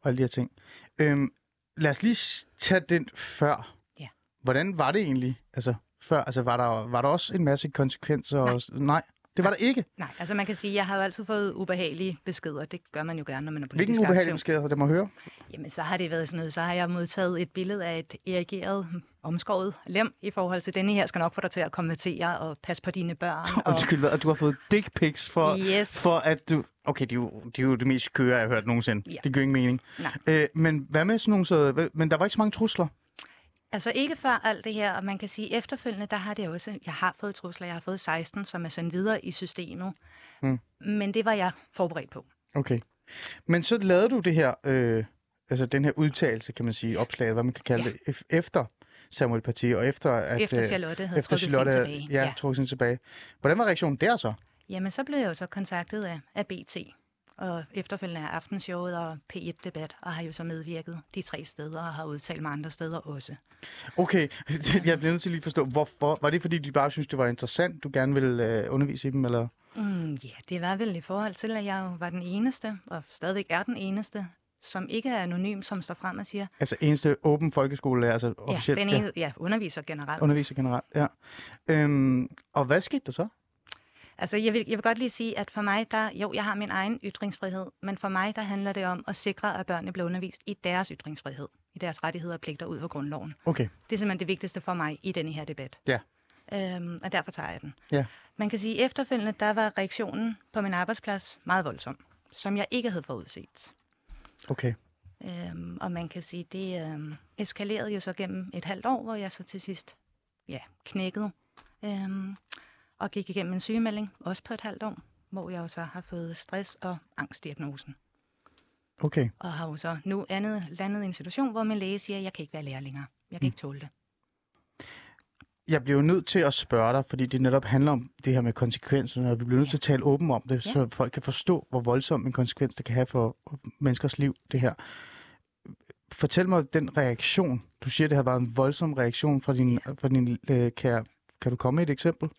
og alle de her ting. Øhm, lad os lige tage den før.
Ja.
Hvordan var det egentlig? Altså, før, altså, var, der, var der også en masse konsekvenser?
Nej.
Og, nej, det var der ikke.
Nej, altså man kan sige, at jeg har jo altid fået ubehagelige beskeder. Det gør man jo gerne, når man er politisk
Hvilken ubehagelig
aktiv.
besked havde det må høre?
Jamen, så har det været sådan noget. Så har jeg modtaget et billede af et erigeret, omskåret lem i forhold til denne her skal nok få dig til at konvertere og passe på dine børn. og...
Undskyld, hvad? Du har fået dick pics for,
Yes.
for at du... Okay, det er, jo, det er jo det mest skøre, jeg har hørt nogensinde.
Ja.
Det giver ingen mening.
Nej.
Øh, men hvad med sådan nogle... Så, men der var ikke så mange trusler?
Altså ikke før alt det her, og man kan sige efterfølgende, der har det også, jeg har fået trusler, jeg har fået 16, som er sendt videre i systemet.
Mm.
Men det var jeg forberedt på.
Okay. Men så lavede du det her, øh, altså den her udtalelse, kan man sige, opslag, hvad man kan kalde
Ja.
det, ef- efter Samuel Paty, og efter at...
Efter
øh,
Charlotte havde
efter
trukket sin
Charlotte,
tilbage.
Ja, ja. trukket sin tilbage. Hvordan var reaktionen der så?
Jamen, så blev jeg jo så kontaktet af, af BT, og efterfølgende af Aftenshowet og P1-debat, og har jo så medvirket de tre steder, og har udtalt mig andre steder også.
Okay, jeg bliver nødt til lige at forstå, hvorfor. Var det fordi, de bare synes det var interessant, du gerne ville øh, undervise i dem, eller?
Mm, ja, det var vel i forhold til, at jeg jo var den eneste, og stadigvæk er den eneste, som ikke er anonym, som står frem og siger,
Altså eneste åben folkeskole, altså
ja,
officielt
den ene, ja, underviser generelt.
underviser generelt. Ja. Øhm, og hvad skete der så?
Altså, jeg vil, jeg vil godt lige sige, at for mig, der, jo, jeg har min egen ytringsfrihed, men for mig, der handler det om at sikre, at børnene bliver undervist i deres ytringsfrihed, i deres rettigheder og pligter ud fra grundloven.
Okay,
Det er simpelthen det vigtigste for mig i denne her debat.
Ja.
Øhm, og derfor tager jeg den.
Ja.
Man kan sige, at efterfølgende, der var reaktionen på min arbejdsplads meget voldsom, som jeg ikke havde forudset.
okay.
Øhm, og man kan sige, det øhm, eskalerede jo så gennem et halvt år, hvor jeg så til sidst ja, knækkede øhm, og gik igennem en sygemelding, også på et halvt år, hvor jeg jo så har fået stress- og angstdiagnosen.
Okay.
Og har jo så nu andet, landet i en situation, hvor min læge siger, at jeg kan ikke være lærer længere. Jeg kan
Mm.
ikke tåle det.
Jeg bliver jo nødt til at spørge dig, fordi det netop handler om det her med konsekvenserne, og vi bliver nødt
Ja.
til at tale åbent om det,
Ja.
så folk kan forstå, hvor voldsom en konsekvens det kan have for menneskers liv, det her. Fortæl mig den reaktion. Du siger, det har været en voldsom reaktion fra din, fra din øh, kære. Kan du komme med et eksempel?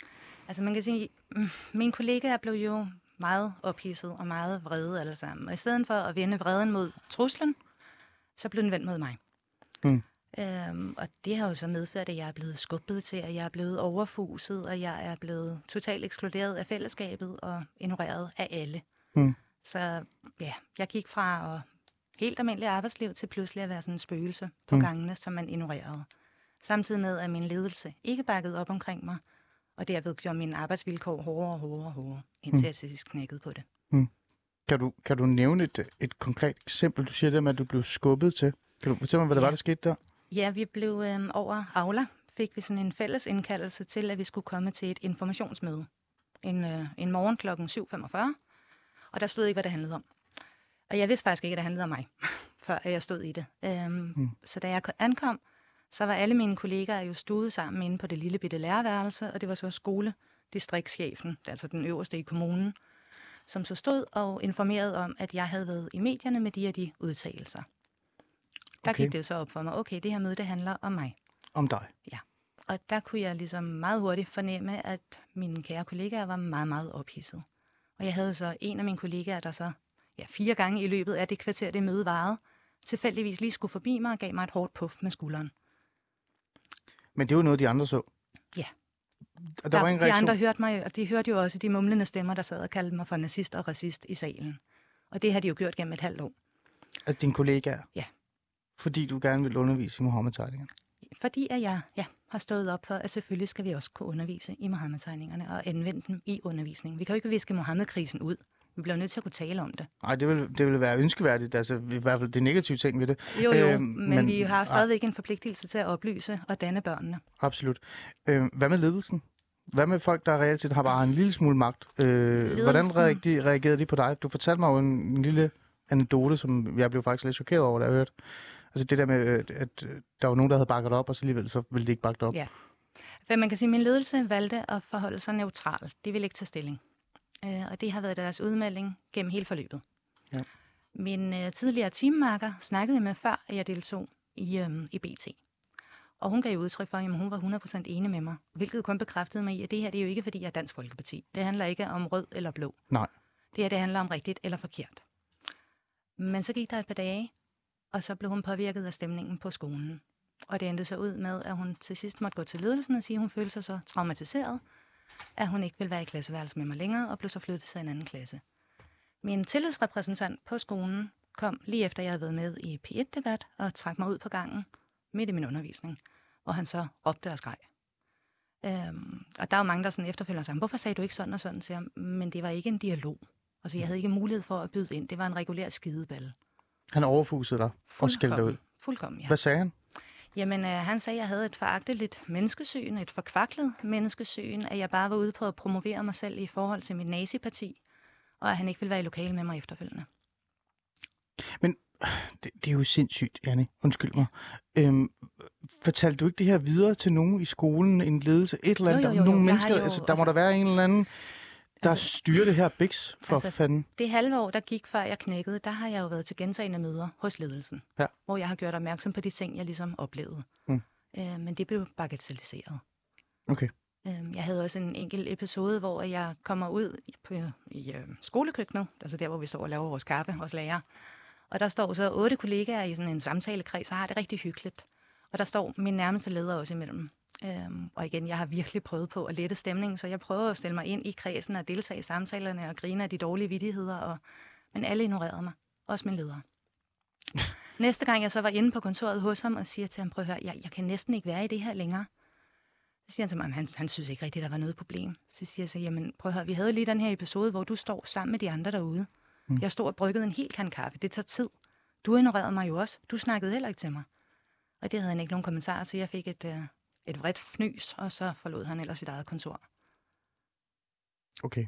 Altså man kan sige, mm, mine kollegaer blev jo meget ophidset og meget vrede alle sammen. Og i stedet for at vende vreden mod truslen, så blev den vendt mod mig.
Mm.
Øhm, og det har jo så medført, at jeg er blevet skubbet til, at jeg er blevet overfuset, og jeg er blevet totalt ekskluderet af fællesskabet og ignoreret af alle.
Mm.
Så ja, jeg gik fra at helt almindelig arbejdsliv til pludselig at være sådan en spøgelse på
mm.
gangene, som man ignorerede. Samtidig med, at min ledelse ikke bakkede op omkring mig, og derved gjorde mine arbejdsvilkår hårdere og hårdere og hårdere, indtil
Mm.
jeg til sidst knækkede på det.
Kan du, kan du nævne et, et konkret eksempel? Du siger det med, at du blev skubbet til. Kan du fortælle mig, hvad det
Ja.
var, der skete der?
Ja, vi blev øhm, over Aula, fik vi sådan en fælles indkaldelse til, at vi skulle komme til et informationsmøde. En, øh, en morgen klokken 7.45, og der stod ikke, hvad det handlede om. Og jeg vidste faktisk ikke, at det handlede om mig, før jeg stod i det. Øhm,
Mm.
Så da jeg ko- ankom, så var alle mine kollegaer jo stuet sammen inde på det lille bitte lærerværelse, og det var så skoledistriktschefen, altså den øverste i kommunen, som så stod og informerede om, at jeg havde været i medierne med de og de udtalelser. Der
Okay.
gik det så op for mig, okay, det her møde, det handler om mig.
Om dig.
Og der kunne jeg ligesom meget hurtigt fornemme, at mine kære kollegaer var meget, meget ophidset. Og jeg havde så en af mine kollegaer, der så ja, fire gange i løbet af det kvarter, det møde varede, tilfældigvis lige skulle forbi mig og gav mig et hårdt puff med skulderen.
Men det var noget, de andre så.
Ja.
Og der, var ingen
de
reaktion.
andre hørte mig, og de hørte jo også de mumlende stemmer, der sad og kaldte mig for nazist og racist i salen. Og det har de jo gjort gennem et halvt år.
Altså dine kollegaer?
Ja.
Fordi du gerne vil undervise i Mohammed-tegningerne?
Fordi at jeg ja, har stået op for, at selvfølgelig skal vi også kunne undervise i Mohammed-tegningerne og anvende dem i undervisningen. Vi kan jo ikke viske Mohammed-krisen ud. Vi bliver nødt til at kunne tale om det.
Nej, det vil, det vil være ønskeværdigt. Altså i hvert fald det negative ting ved det.
Jo, jo,
Øhm,
men,
men-
vi har stadigvæk en forpligtelse til at oplyse og danne børnene.
Absolut. Øh, hvad med ledelsen? Hvad med folk, der reelt set har bare en lille smule magt? Øh, hvordan reagerede de, reagerede de på dig? Du fortalte mig jo en, en lille anekdote, som jeg blev faktisk lidt chokeret over, da jeg hørte. Altså det der med, øh, at øh, der var nogen, der havde bakket op, og så alligevel så ville de ikke bakke op.
Ja. For man kan sige, at min ledelse valgte at forholde sig neutral. De ville ikke tage stilling. Øh, og det har været deres udmelding gennem hele forløbet.
Ja.
Min øh, tidligere teammarker snakkede jeg med, før jeg deltog i, øh, i BT. Og hun gav udtryk for, at hun var 100% enig med mig, hvilket kun bekræftede mig i, at det her det er jo ikke, fordi jeg er Dansk Folkeparti. Det handler ikke om rød eller blå.
Nej.
Det her det handler om rigtigt eller forkert. Men så gik der et par dage, og så blev hun påvirket af stemningen på skolen. Og det endte så ud med, at hun til sidst måtte gå til ledelsen og sige, at hun følte sig så traumatiseret, at hun ikke ville være i klasseværelse med mig længere, og blev så flyttet til en anden klasse. Min tillidsrepræsentant på skolen kom lige efter, jeg havde været med i P1-debat og trak mig ud på gangen midt i min undervisning, hvor han så råbte og skreg. Øhm, og der er jo mange, der sådan efterfølgende siger, hvorfor sagde du ikke sådan og sådan til ham? Men det var ikke en dialog. Altså, jeg havde ikke mulighed for at byde ind. Det var en regulær skideballe.
Han overfusede dig og skældte ud.
Fuldkommen, ja.
Hvad sagde han?
Jamen, øh, han sagde, at jeg havde et foragteligt menneskesyn, et forkvaklet menneskesyn, at jeg bare var ude på at promovere mig selv i forhold til mit naziparti, og at han ikke ville være i lokale med mig efterfølgende.
Men det, det er jo sindssygt, Janne. Undskyld mig. Øhm, fortalte du ikke det her videre til nogen i skolen, en ledelse, et eller andet?
Jo, jo, jo,
nogle
jo. Jeg
mennesker,
jo-
altså, der må
altså-
der være en eller anden, der
Altså-
styrer det her biks for
Altså,
fanden.
Det halve år, der gik før jeg knækkede, der har jeg jo været til gentagende møder hos ledelsen,
Ja.
hvor jeg har gjort opmærksom på de ting, jeg ligesom oplevede.
Mm.
Øh, men det blev bagatelliseret.
Okay.
Øh, jeg havde også en enkelt episode, hvor jeg kommer ud i- på, i øh, skolekøkkenet, altså der, hvor vi står og laver vores kaffe, vores lærer. Og der står så otte kollegaer i sådan en samtalekreds, og har det rigtig hyggeligt. Og der står min nærmeste leder også imellem. Øhm, og igen, jeg har virkelig prøvet på at lette stemningen, så jeg prøver at stille mig ind i kredsen og deltage i samtalerne og grine af de dårlige vittigheder. Og... Men alle ignorerede mig. Også min leder. Næste gang jeg så var inde på kontoret hos ham og siger til ham, prøv at høre, jeg, jeg kan næsten ikke være i det her længere. Så siger han til mig, han, han synes ikke rigtigt, der var noget problem. Så siger jeg så, jamen prøv at høre, vi havde lige den her episode, hvor du står sammen med de andre derude. Mm. Jeg stod og bryggede en hel kan kaffe. Det tager tid. Du ignorerede mig jo også. Du snakkede heller ikke til mig. Og det havde han ikke nogen kommentarer til. Jeg fik et, øh, et vredt fnys, og så forlod han ellers sit eget kontor.
Okay.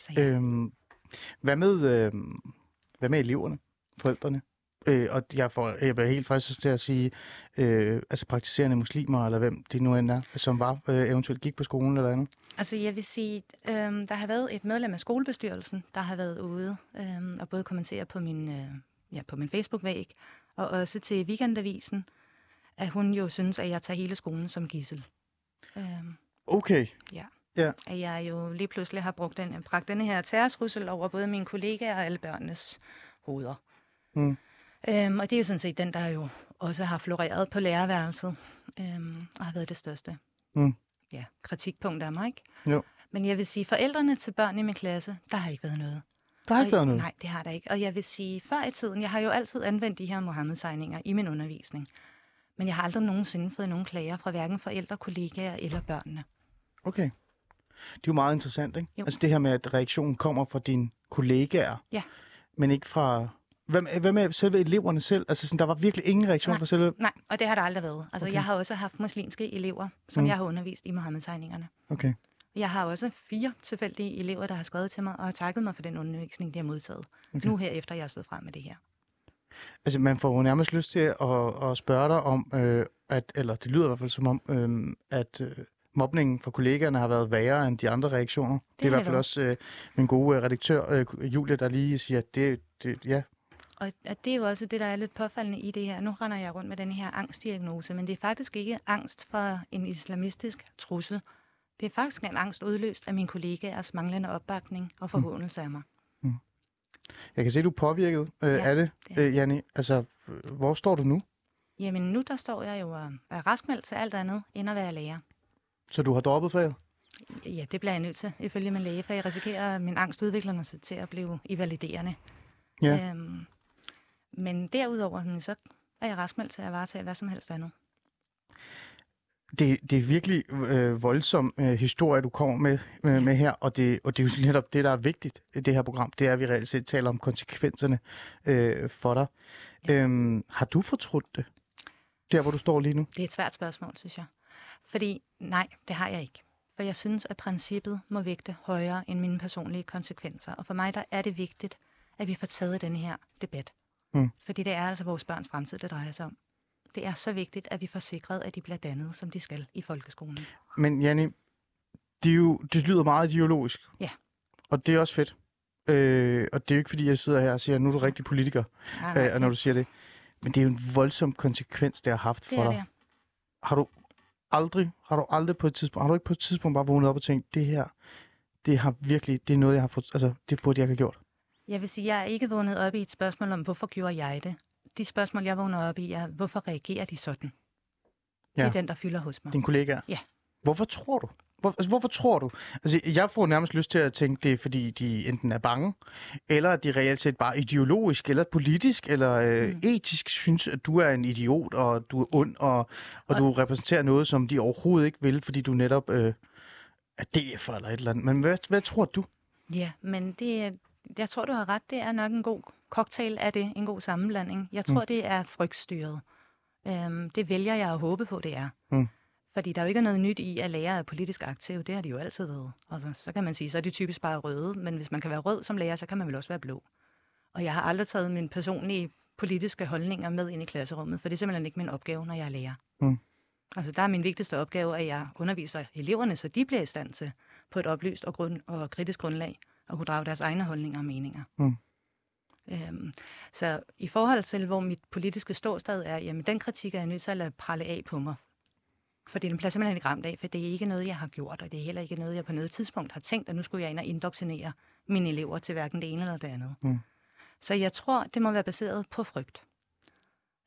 Så ja.
Øhm, hvad, med, øhm, hvad med eleverne, forældrene? Øh, og jeg, får, jeg bliver helt fristet til at sige, øh, altså praktiserende muslimer, eller hvem det nu end er, som var øh, eventuelt gik på skolen eller andet.
Altså jeg vil sige, øh, der har været et medlem af skolebestyrelsen, der har været ude øh, og både kommentere på min, øh, ja, på min Facebook-væg, og også til Weekendavisen, at hun jo synes, at jeg tager hele skolen som gissel. Øh,
Okay.
Ja.
Ja.
At jeg jo lige pludselig har brugt den, bragt denne her terrortrussel over både mine kollegaer og alle børnenes hoveder.
Mm.
Øhm, og det er jo sådan set den, der jo også har floreret på lærerværelset, øhm, og har været det største
Mm.
ja, kritikpunkt af mig. Ikke?
Jo.
Men jeg vil sige, forældrene til børn i min klasse, der har ikke været noget.
Der har ikke været noget.
Nej, det har der ikke. Og jeg vil sige, før i tiden, jeg har jo altid anvendt de her Mohammed-tegninger i min undervisning. Men jeg har aldrig nogensinde fået nogen klager fra hverken forældre, kollegaer eller børnene.
Okay. Det er jo meget interessant, ikke?
Jo.
Altså det her med, at reaktionen kommer fra dine kollegaer,
Ja.
men ikke fra... Hvad med, hvad med selve eleverne selv? Altså sådan, der var virkelig ingen reaktion
Nej.
fra selve...
Nej, og det har der aldrig været. Altså,
Okay.
jeg har også haft muslimske elever, som
Mm.
jeg har undervist i Mohammed-tegningerne.
Okay.
Jeg har også fire tilfældige elever, der har skrevet til mig og har takket mig for den undervisning, de har modtaget.
Okay.
Nu her efter, jeg har stået frem med det her.
Altså, man får jo nærmest lyst til at, at spørge dig om, øh, at, eller det lyder i hvert fald som om, øh, at øh, mobningen fra kollegaerne har været værre end de andre reaktioner. Det, det er i hvert fald også øh, min gode øh, redaktør, øh, Julie, der lige siger, at det, det ja,
Og at det er jo også det, der er lidt påfaldende i det her. Nu render jeg rundt med den her angstdiagnose, men det er faktisk ikke angst for en islamistisk trussel. Det er faktisk en angst udløst af mine kollegaers manglende opbakning og forhåndelse af mig.
Jeg kan se, du er påvirket øh,
Ja,
af det,
er
øh. Altså, øh, hvor står du nu?
Jamen nu der står jeg jo og er raskmeldt til alt andet, end at være lærer.
Så du har droppet faget?
Ja, det bliver jeg nødt til, ifølge min læge, for jeg risikerer, at min angst udvikler sig til at blive invaliderende.
Ja.
Øhm, men derudover, så er jeg raskmeldt til at varetage hvad som helst andet.
Det, det er virkelig øh, voldsom øh, historie, du kommer med, øh, med her, og det, og det er jo netop det, der er vigtigt i det her program. Det er, at vi reelt set taler om konsekvenserne øh, for dig. Øhm, har du fortrudt det? Der, hvor du står lige nu?
Det er et svært spørgsmål, synes jeg. Fordi nej, det har jeg ikke. For jeg synes, at princippet må vægte højere end mine personlige konsekvenser. Og for mig der er det vigtigt, at vi får taget den her debat.
Mm.
Fordi det er altså vores børns fremtid, det drejer sig om. Det det er så vigtigt, at vi får sikret, at de bliver dannet, som de skal i folkeskolen.
Men Janni, det, er jo, det lyder meget ideologisk.
Ja.
Og det er også fedt. Øh, og det er jo ikke, fordi jeg sidder her og siger, nu er du rigtig politiker,
Nej, nej,
øh, når du siger det. Men det er jo en voldsom konsekvens, det har haft
det
for
er
dig.
det.
Har du aldrig, har du aldrig på et tidspunkt, har du ikke på et tidspunkt bare vågnet op og tænkt, det her, det har virkelig, det er noget, jeg har fået, altså, det burde jeg ikke have gjort.
Jeg vil sige, jeg er ikke vågnet op i et spørgsmål om, hvorfor gjorde jeg det? De spørgsmål, jeg vågner op i, er, hvorfor reagerer de sådan? Det er
Ja.
den, der fylder hos mig.
Din kollega.
Ja.
Hvorfor tror du? Hvor, altså, hvorfor tror du? Altså, jeg får nærmest lyst til at tænke, det er fordi, de enten er bange, eller at de reelt set bare ideologisk, eller politisk, eller øh,
Mm.
etisk synes, at du er en idiot, og du er ond, og, og,
Og-
du repræsenterer noget, som de overhovedet ikke vil, fordi du netop øh, er DF eller et eller andet. Men hvad, hvad tror du?
Ja, men det, jeg tror, du har ret. Det er nok en god cocktail af det, en god sammenblanding. Jeg tror, mm. det er frygtstyret. Øhm, det vælger jeg at håbe på, det er.
Mm.
Fordi der er jo ikke noget nyt i, at lærere er politisk aktive. Det har de jo altid været. Altså, så kan man sige, så er de typisk bare røde. Men hvis man kan være rød som lærer, så kan man vel også være blå. Og jeg har aldrig taget mine personlige politiske holdninger med ind i klasserummet, for det er simpelthen ikke min opgave, når jeg er lærer.
Mm.
Altså, der er min vigtigste opgave, at jeg underviser eleverne, så de bliver i stand til på et oplyst og, grund- og kritisk grundlag at kunne drage deres egne holdninger og meninger.
Mm.
Øhm, så i forhold til, hvor mit politiske ståsted er, jamen den kritik er jeg nødt til at lade pralle af på mig. For den bliver simpelthen ikke ramt af, for det er ikke noget, jeg har gjort, og det er heller ikke noget, jeg på noget tidspunkt har tænkt, at nu skulle jeg ind og indoktrinere mine elever til hverken det ene eller det andet.
Mm.
Så jeg tror, det må være baseret på frygt.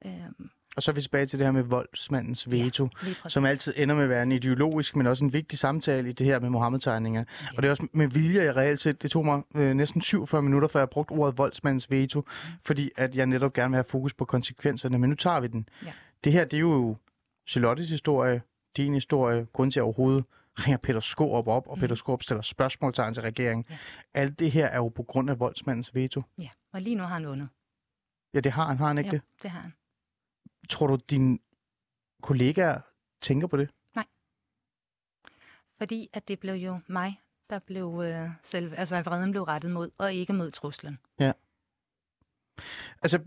Øhm,
Og så er vi tilbage til det her med voldsmandens veto.
præcis.
som altid ender med at være en ideologisk, men også en vigtig samtale i det her med Mohammed-tegninger. Ja. Og det er også med vilje, jeg reelt set, det tog mig øh, næsten 47 minutter, før jeg brugte ordet voldsmandens veto, mm. fordi at jeg netop gerne vil have fokus på konsekvenserne, men nu tager vi den.
Ja.
Det her, det er jo Charlottes historie, din historie, grund til at overhovedet ringer Peter Skorup op, og
Mhm.
Peter Skorup stiller spørgsmålstegn til regeringen.
Ja.
Alt det her er jo på grund af voldsmandens veto.
Ja, og lige nu har han vundet.
Ja, det har han, har han ikke
Ja,
det?
det har han.
Tror du, dine kollegaer tænker på det?
Fordi at det blev jo mig, der blev øh, selv, altså vreden blev rettet mod, og ikke mod truslen.
Altså,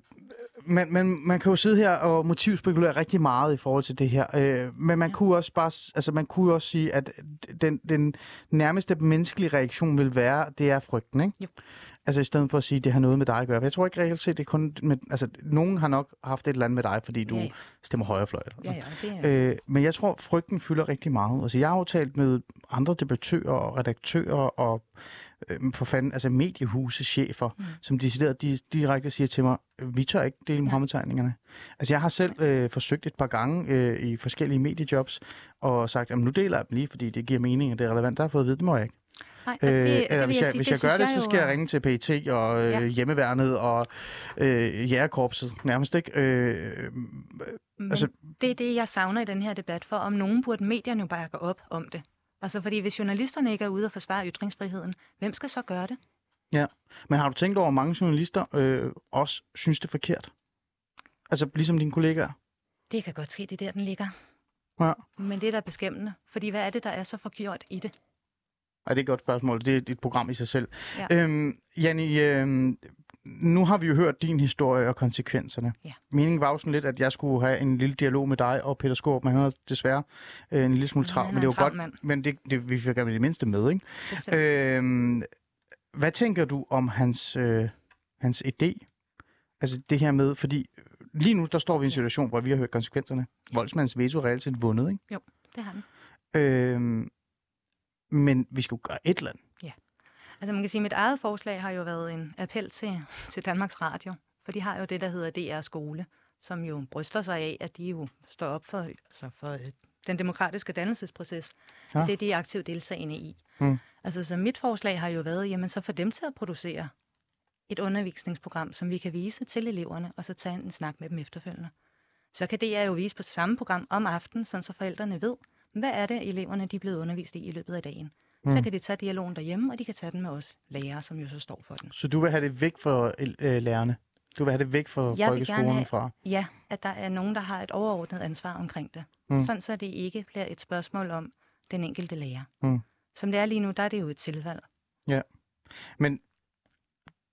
man, man, man kan jo sidde her og motivspekulere rigtig meget i forhold til det her, øh, men man
Ja.
kunne også bare, altså man kunne også sige, at den, den nærmeste menneskelige reaktion vil være, det er frygten, ikke?
Jo.
Altså i stedet for at sige, at det har noget med dig at gøre. For jeg tror ikke reelt set, det er kun med, altså nogen har nok haft et eller andet med dig, fordi du
Ja,
stemmer højrefløj.
Ja, ja, det er...
Øh, men jeg tror, frygten fylder rigtig meget. Altså, jeg har jo talt med andre debattører og redaktører og øh, for fanden, altså mediehusechefer, mm.
Mm.
som decideret de, direkte siger til mig, vi tør ikke dele Mohammed-tegningerne. Altså, jeg har selv øh, forsøgt et par gange øh, i forskellige mediejobs og sagt, at nu deler jeg dem lige, fordi det giver mening, og det er relevant. Der har jeg fået at vide, det må jeg ikke.
Nej, det,
Øh,
det
eller
vil
hvis
jeg, sige,
hvis
det
jeg gør
synes
det, så skal jeg ringe til PET og øh,
Ja.
hjemmeværnet og øh, jægerkorpset nærmest, ikke? Øh,
Men
altså-
det er det, jeg savner i den her debat, for om nogen burde medierne jo bare gå op om det. Altså, fordi hvis journalisterne ikke er ude og forsvare ytringsfriheden, hvem skal så gøre det?
Men har du tænkt over, at mange journalister øh, også synes det er forkert? Altså ligesom dine kollegaer?
Det kan godt ske, det er der, den ligger.
Ja.
Men det er da beskæmmende, fordi hvad er det, der er så forgjort i det?
Ej, det er et godt spørgsmål. Det er et program i sig selv.
Ja.
Øhm, Janni, øhm, nu har vi jo hørt din historie og konsekvenserne.
Ja.
Meningen var jo sådan lidt, at jeg skulle have en lille dialog med dig og Peter Skorup, men han har desværre øh, en lille smule travlt.
han
Men det var godt,
mand.
men det, det, vi fik gerne det mindste med, ikke?
Bestemt.
Øhm, hvad tænker du om hans, øh, hans idé? Altså det her med, fordi lige nu der står vi i en situation, hvor vi har hørt konsekvenserne. Voldsmandens veto er reelt set vundet, ikke?
Det har den.
Øhm, men vi skal jo gøre et eller andet.
Altså man kan sige, at mit eget forslag har jo været en appel til, til Danmarks Radio, for de har jo det, der hedder DR Skole, som jo bryster sig af, at de jo står op for, altså for øh, den demokratiske dannelsesproces, ja.
Ja.
det er de aktivt deltagende i.
Mm.
Altså så mit forslag har jo været, jamen så få dem til at producere et undervisningsprogram, som vi kan vise til eleverne, og så tage en snak med dem efterfølgende. Så kan DR jo vise på samme program om aftenen, sådan så forældrene ved, hvad er det, eleverne de er blevet undervist i i løbet af dagen. Mm. Så kan de tage dialogen derhjemme, og de kan tage den med os lærere, som jo så står for den.
Så du vil have det væk fra øh, lærerne? Du vil have det væk fra
Jeg
folkeskolen
have-
fra?
Ja, at der er nogen, der har et overordnet ansvar omkring det.
Mm.
Sådan så det ikke bliver et spørgsmål om den enkelte lærer.
Mm.
Som det er lige nu, der er det jo et tilvalg.
Men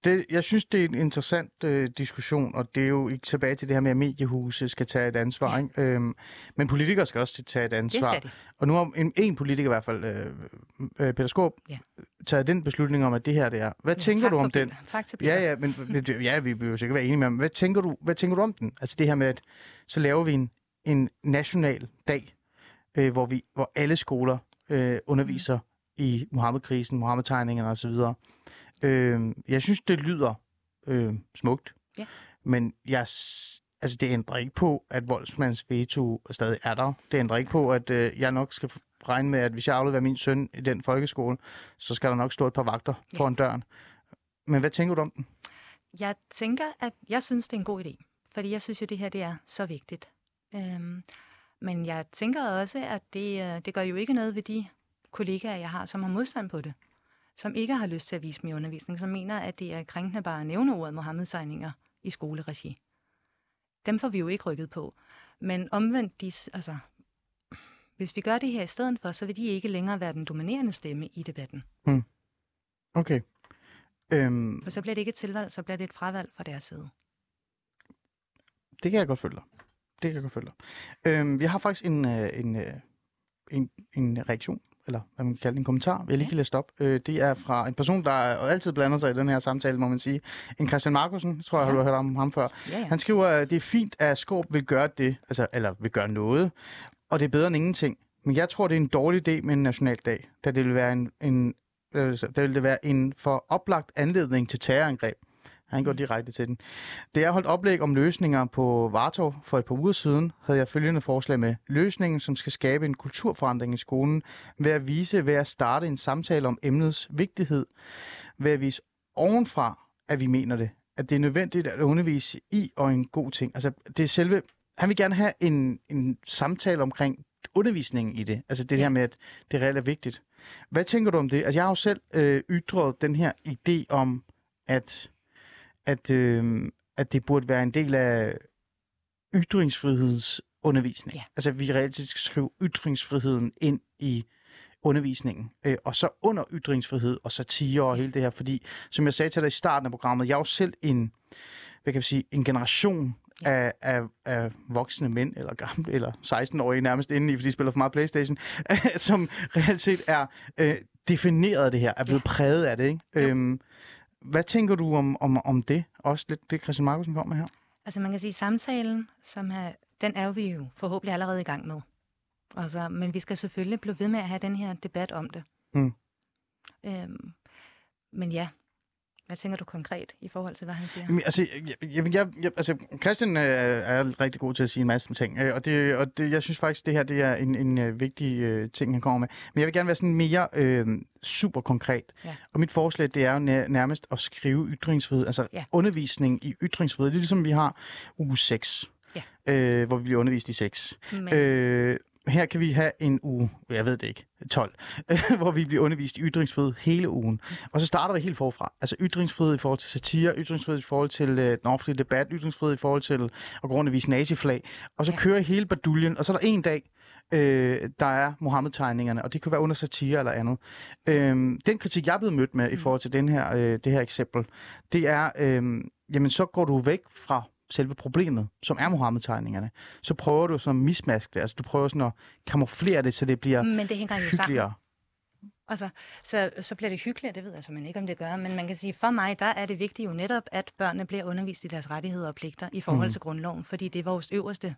det, jeg synes, det er en interessant øh, diskussion, og det er jo ikke tilbage til det her med, at mediehuse skal tage et ansvar.
Ja.
Ikke? Øhm, men politikere skal også tage et
Det
ansvar.
skal de.
Og nu har en, en politiker i hvert fald, øh, øh, Peter Skåb,
Ja.
taget den beslutning om, at det her det er. Hvad
Ja,
tænker du om den?
Peter. Tak til Peter.
Ja, ja, men ja, vi vil jo sikkert være enige med ham. Hvad tænker du, hvad tænker du om den? Altså det her med, at så laver vi en, en national dag, øh, hvor, vi, hvor alle skoler øh, underviser
Mm.
i Mohammed-krisen, Mohammed-tegningerne osv. Øh, jeg synes, det lyder øh, smukt,
Ja.
men jeg, altså, det ændrer ikke på, at voldsmands veto stadig er der. Det ændrer ikke på, at øh, jeg nok skal regne med, at hvis jeg afleverer min søn i den folkeskole, så skal der nok stå et par vagter
Ja.
foran døren. Men hvad tænker du om den?
Jeg tænker, at jeg synes, det er en god idé. Fordi jeg synes jo, det her det er så vigtigt. Øhm, men jeg tænker også, at det, øh, det gør jo ikke noget ved de kollegaer, jeg har, som har modstand på det. Som ikke har lyst til at vise mig i undervisning. Som mener, at det er krænkende bare at nævne ordet Mohammed-tegninger i skoleregi. Dem får vi jo ikke rykket på. Men omvendt, de, altså, hvis vi gør det her i stedet for, så vil de ikke længere være den dominerende stemme i debatten.
Okay. Øhm,
For så bliver det ikke et tilvalg, så bliver det et fravalg fra deres side.
det kan jeg godt følge dig. Det kan jeg godt følge dig. Øhm, vi har faktisk en, øh, en, øh, en, en reaktion, eller hvad man kan kalde en kommentar, jeg lige kan læse op. Øh, det er fra en person, der altid blander sig i den her samtale, må man sige. En Christian Markusen, tror jeg,
Ja.
har du hørt om ham før.
Ja, ja.
Han skriver, at det er fint, at Skåb vil gøre det, altså, eller vil gøre noget, og det er bedre end ingenting. Men jeg tror, det er en dårlig idé med en nationaldag, da det vil være en, en, øh, der vil det være en for oplagt anledning til terrorangreb. Han går
Mm.
direkte til den. Da jeg holdt oplæg om løsninger på Vartov for et par uger siden, havde jeg følgende forslag med. Løsningen, som skal skabe en kulturforandring i skolen, ved at vise, ved at starte en samtale om emnets vigtighed, ved at vise ovenfra, at vi mener det. At det er nødvendigt at undervise i og en god ting. Altså, det er selve... Han vil gerne have en, en samtale omkring undervisningen i det. Altså det
Ja.
her med, at det reelt er vigtigt. Hvad tænker du om det? Altså, jeg har jo selv øh, ytret den her idé om, at, at, øh, at det burde være en del af ytringsfrihedsundervisning.
Ja.
Altså, vi reelt set skal skrive ytringsfriheden ind i undervisningen. Øh, og så under ytringsfrihed og satire og hele det her. Fordi, som jeg sagde til dig i starten af programmet, jeg er jo selv en, hvad kan vi sige, en generation af, af, af voksne mænd, eller gamle, eller 16-årige nærmest inde i, fordi de spiller for meget Playstation, som reelt set er øh, defineret af det her, er blevet præget af det. Ikke?
Jo.
Øhm, hvad tænker du om, om, om det? Også lidt det, Christian Markusen kom med her.
Altså man kan sige, at samtalen, som er, den er vi jo forhåbentlig allerede i gang med. Altså, men vi skal selvfølgelig blive ved med at have den her debat om det.
Mm.
Øhm, men ja, hvad tænker du konkret i forhold til, hvad han siger?
Jamen, altså, jeg, jeg, jeg, jeg, altså, Christian øh, er rigtig god til at sige en masse ting, øh, og, det, og det, jeg synes faktisk, det her det er en, en øh, vigtig øh, ting, han kommer med. Men jeg vil gerne være sådan mere øh, super konkret.
Ja.
Og mit forslag, det er jo nær, nærmest at skrive ytringsfrihed, altså
Ja.
undervisning i ytringsfrihed. Det er ligesom vi har uge 6,
Ja.
øh, hvor vi bliver undervist i sex.
Men,
Øh, her kan vi have en uge, jeg ved det ikke, 12, hvor vi bliver undervist i ytringsfrihed hele ugen. Og så starter vi helt forfra. Altså ytringsfrihed i forhold til satire, ytringsfrihed i forhold til øh, den offentlige debat, ytringsfrihed i forhold til at gå rundt og vise naziflag. Og så
Ja.
kører hele baduljen, og så er der en dag, øh, der er Mohammed-tegningerne, og det kan være under satire eller andet. Øh, den kritik, jeg er blevet mødt med i forhold til den her, øh, det her eksempel, det er, øh, jamen så går du væk fra selve problemet, som er Mohammed-tegningerne. Så prøver du sådan at mismaske det, altså du prøver sådan at kamuflere det, så det bliver
men det hænger jo sammen.
hyggeligere.
Altså, så, så bliver det hyggeligt, det ved jeg simpelthen ikke, om det gør. Men man kan sige, for mig, der er det vigtigt jo netop, at børnene bliver undervist i deres rettigheder og pligter i forhold
Mhm.
til grundloven. Fordi det er vores øverste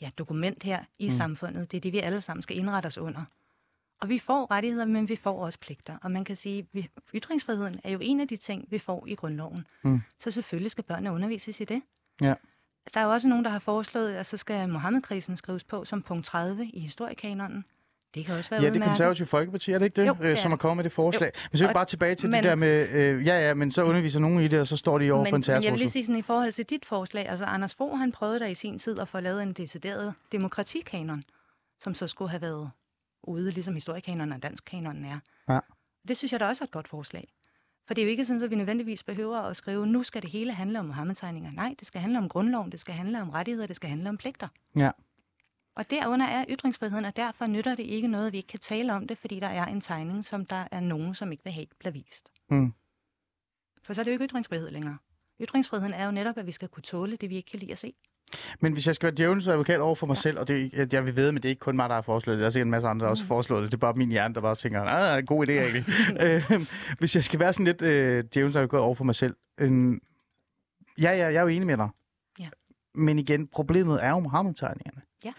ja, dokument her i mm. samfundet. Det er det, vi alle sammen skal indrette os under. Og vi får rettigheder, men vi får også pligter. Og man kan sige, at ytringsfriheden er jo en af de ting, vi får i grundloven.
Mm.
Så selvfølgelig skal børnene undervises i det.
Ja.
Der er jo også nogen, der har foreslået, at så skal Mohammed-krisen skrives på som punkt 30 i historiekanonen. Det kan også være
Ja, det er konservative folkeparti, er det ikke det,
Jo,
øh,
det
som
er
kommet med det forslag? Men så er vi bare tilbage til
men-
det der med, øh, ja ja, men så underviser nogen i det, og så står de over for en
men, men jeg vil
terrortrussel.
lige sige sådan i forhold til dit forslag, altså Anders Fogh, han prøvede der i sin tid at få lavet en decideret demokratikanon, som så skulle have været ude, ligesom historiekanonen og dansk kanonen er.
Ja.
Det synes jeg da også er et godt forslag. For det er jo ikke sådan, at vi nødvendigvis behøver at skrive, nu skal det hele handle om Mohammed-tegninger. Nej, det skal handle om grundloven, det skal handle om rettigheder, det skal handle om pligter.
Ja.
Og derunder er ytringsfriheden, og derfor nytter det ikke noget, at vi ikke kan tale om det, fordi der er en tegning, som der er nogen, som ikke vil have bliver vist.
Mm.
For så er det jo ikke ytringsfrihed længere. Ytringsfriheden er jo netop, at vi skal kunne tåle det, vi ikke kan lide at se.
Men hvis jeg skal være djævelens advokat over for mig selv, og det, jeg vil ved, men det er ikke kun mig, der har foreslået det. Der er sikkert en masse andre, der også har foreslået det. Det er bare min hjerne, der bare tænker, ah, det er en god idé egentlig. øh, hvis jeg skal være sådan lidt øh, djævelens advokat over for mig selv. Øh, ja, ja, jeg er jo enig med dig.
Ja.
Men igen, problemet er jo Mohammed-tegningerne.
Ja.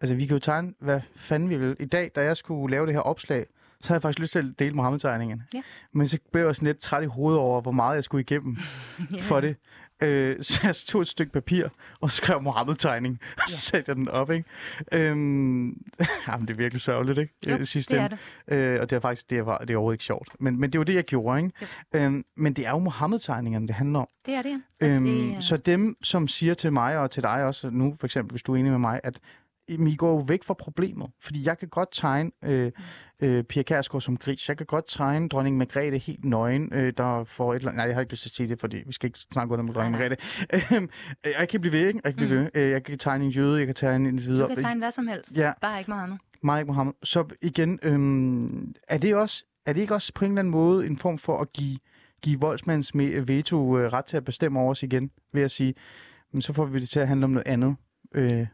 Altså, vi kan jo tegne, hvad fanden vi vil. I dag, da jeg skulle lave det her opslag, så havde jeg faktisk lyst til at dele Mohammed-tegningerne.
Ja.
Men så blev jeg sådan lidt træt i hovedet over, hvor meget jeg skulle igennem
Ja.
for det. Øh, så jeg tog et stykke papir og skrev Mohammed-tegning, og så satte jeg den op, ikke? Øhm, jamen, det er virkelig sørgeligt, ikke?
Jo,
Øh, sidste
det er det.
Øh, og det er faktisk det er, det er overhovedet ikke sjovt. Men, men det var det, jeg gjorde, ikke? Øhm, men det er jo Mohammed-tegningerne, det handler om.
Det er det, ja.
Øhm,
det er-
Så dem, som siger til mig og til dig også nu, for eksempel, hvis du er enig med mig, at I går jo væk fra problemet. Fordi jeg kan godt tegne øh, øh, Pia Kærsgaard som gris. Jeg kan godt tegne dronning Margrethe helt nøgen, øh, der får et eller andet... Nej, jeg har ikke lyst til at sige det, fordi vi skal ikke snakke under med dronning
Nej,
Margrethe. Øhm, jeg kan blive ved, ikke? Jeg kan blive ved. Øh, Jeg kan tegne en jøde, jeg kan tegne en videre.
Du kan tegne hvad som helst.
Ja.
Bare ikke Mohammed.
Mike Mohammed. Så igen, øhm, er, det også, er det ikke også på en eller anden måde en form for at give, give voldsmands me- veto øh, ret til at bestemme over os igen, ved at sige, men så får vi det til at handle om noget andet? Øh,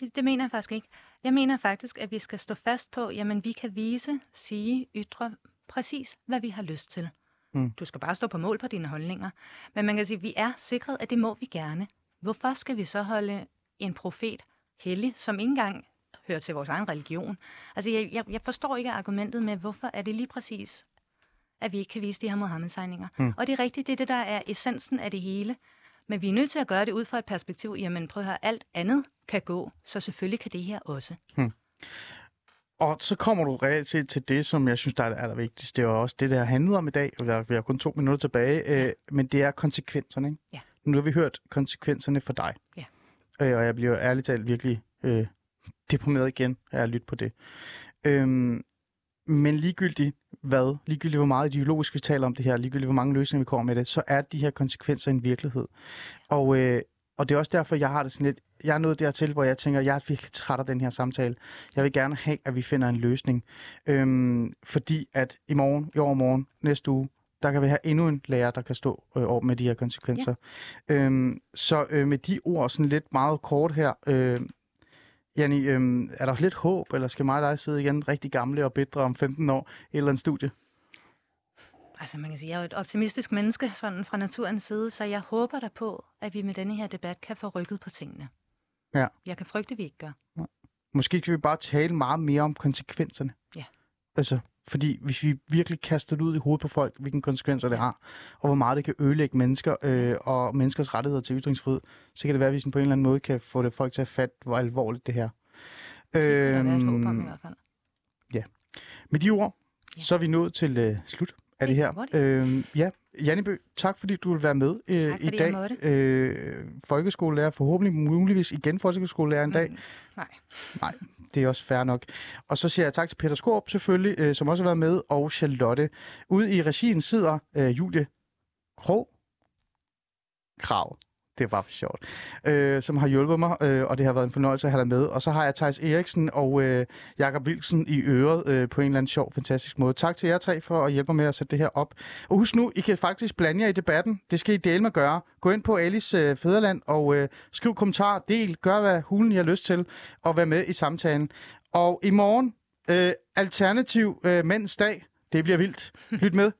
Det, det mener jeg faktisk ikke. Jeg mener faktisk, at vi skal stå fast på, jamen vi kan vise, sige, ytre præcis, hvad vi har lyst til.
Mm.
Du skal bare stå på mål på dine holdninger. Men man kan sige, at vi er sikret, at det må vi gerne. Hvorfor skal vi så holde en profet hellig, som ikke engang hører til vores egen religion? Altså, jeg, jeg, jeg forstår ikke argumentet med, hvorfor er det lige præcis, at vi ikke kan vise de her Mohammed-tegninger.
Mm.
Og det er rigtigt, det er det, der er essensen af det hele. Men vi er nødt til at gøre det ud fra et perspektiv, jamen prøv at høre, alt andet kan gå, så selvfølgelig kan det her også.
og så kommer du reelt set til det, som jeg synes, der er det allervigtigste. Det er også det, der har handlet om i dag, vi har, vi har kun to minutter tilbage, øh, men det er konsekvenserne. Ikke?
Ja.
Nu har vi hørt konsekvenserne for dig.
Ja.
Øh, og jeg bliver ærligt talt virkelig øh, deprimeret igen af at lytte på det. Øhm, men ligegyldigt hvad, ligegyldigt hvor meget ideologisk vi taler om det her, ligegyldigt hvor mange løsninger vi kommer med det, så er de her konsekvenser en virkelighed. Og, øh, og det er også derfor, jeg har det sådan lidt, jeg er nået dertil, hvor jeg tænker, jeg er virkelig træt af den her samtale. Jeg vil gerne have, at vi finder en løsning. Øhm, fordi at i morgen, i overmorgen, næste uge, der kan vi have endnu en lærer, der kan stå øh, over med de her konsekvenser. Ja. Øhm, så øh, med de ord, sådan lidt meget kort her, øh, Janni, øh, er der lidt håb, eller skal mig og dig sidde igen rigtig gamle og bedre om 15 år i et eller andet studie?
Altså man kan sige, jeg er jo et optimistisk menneske sådan fra naturens side, så jeg håber da på, at vi med denne her debat kan få rykket på tingene.
Ja.
Jeg kan frygte, at vi ikke gør.
Måske skal vi bare tale meget mere om konsekvenserne.
Ja.
Altså, fordi hvis vi virkelig kaster det ud i hovedet på folk, hvilke konsekvenser det har, og hvor meget det kan ødelægge mennesker øh, og menneskers rettigheder til ytringsfrihed, så kan det være, at vi sådan på en eller anden måde kan få det folk til at fatte, hvor alvorligt det her.
Det der være et håb om
Øhm,
i hvert fald.
Med de ord,
Ja.
så er vi nået til øh, slut af det her. Øhm, ja, Jannebø, tak fordi du vil være med øh,
Tak,
i dag. Øh, folkeskolelærer, forhåbentlig muligvis igen folkeskolelærer en dag.
Mm, nej.
Nej, det er også fair nok. Og så siger jeg tak til Peter Skorp selvfølgelig, øh, som også har været med, og Charlotte. Ude i regien sidder øh, Julie Krog. Krav. Det er bare for sjovt. Øh, som har hjulpet mig, øh, og det har været en fornøjelse at have dig med. Og så har jeg Thijs Eriksen og øh, Jakob Wilsen i øret øh, på en eller anden sjov, fantastisk måde. Tak til jer tre for at hjælpe mig med at sætte det her op. Og husk nu, I kan faktisk blande jer i debatten. Det skal I dele med gøre. Gå ind på Alice øh, Fæderland og øh, skriv kommentar, del, gør hvad hulen I har lyst til, og vær med i samtalen. Og i morgen, øh, alternativ øh, mænds dag. Det bliver vildt. Lyt med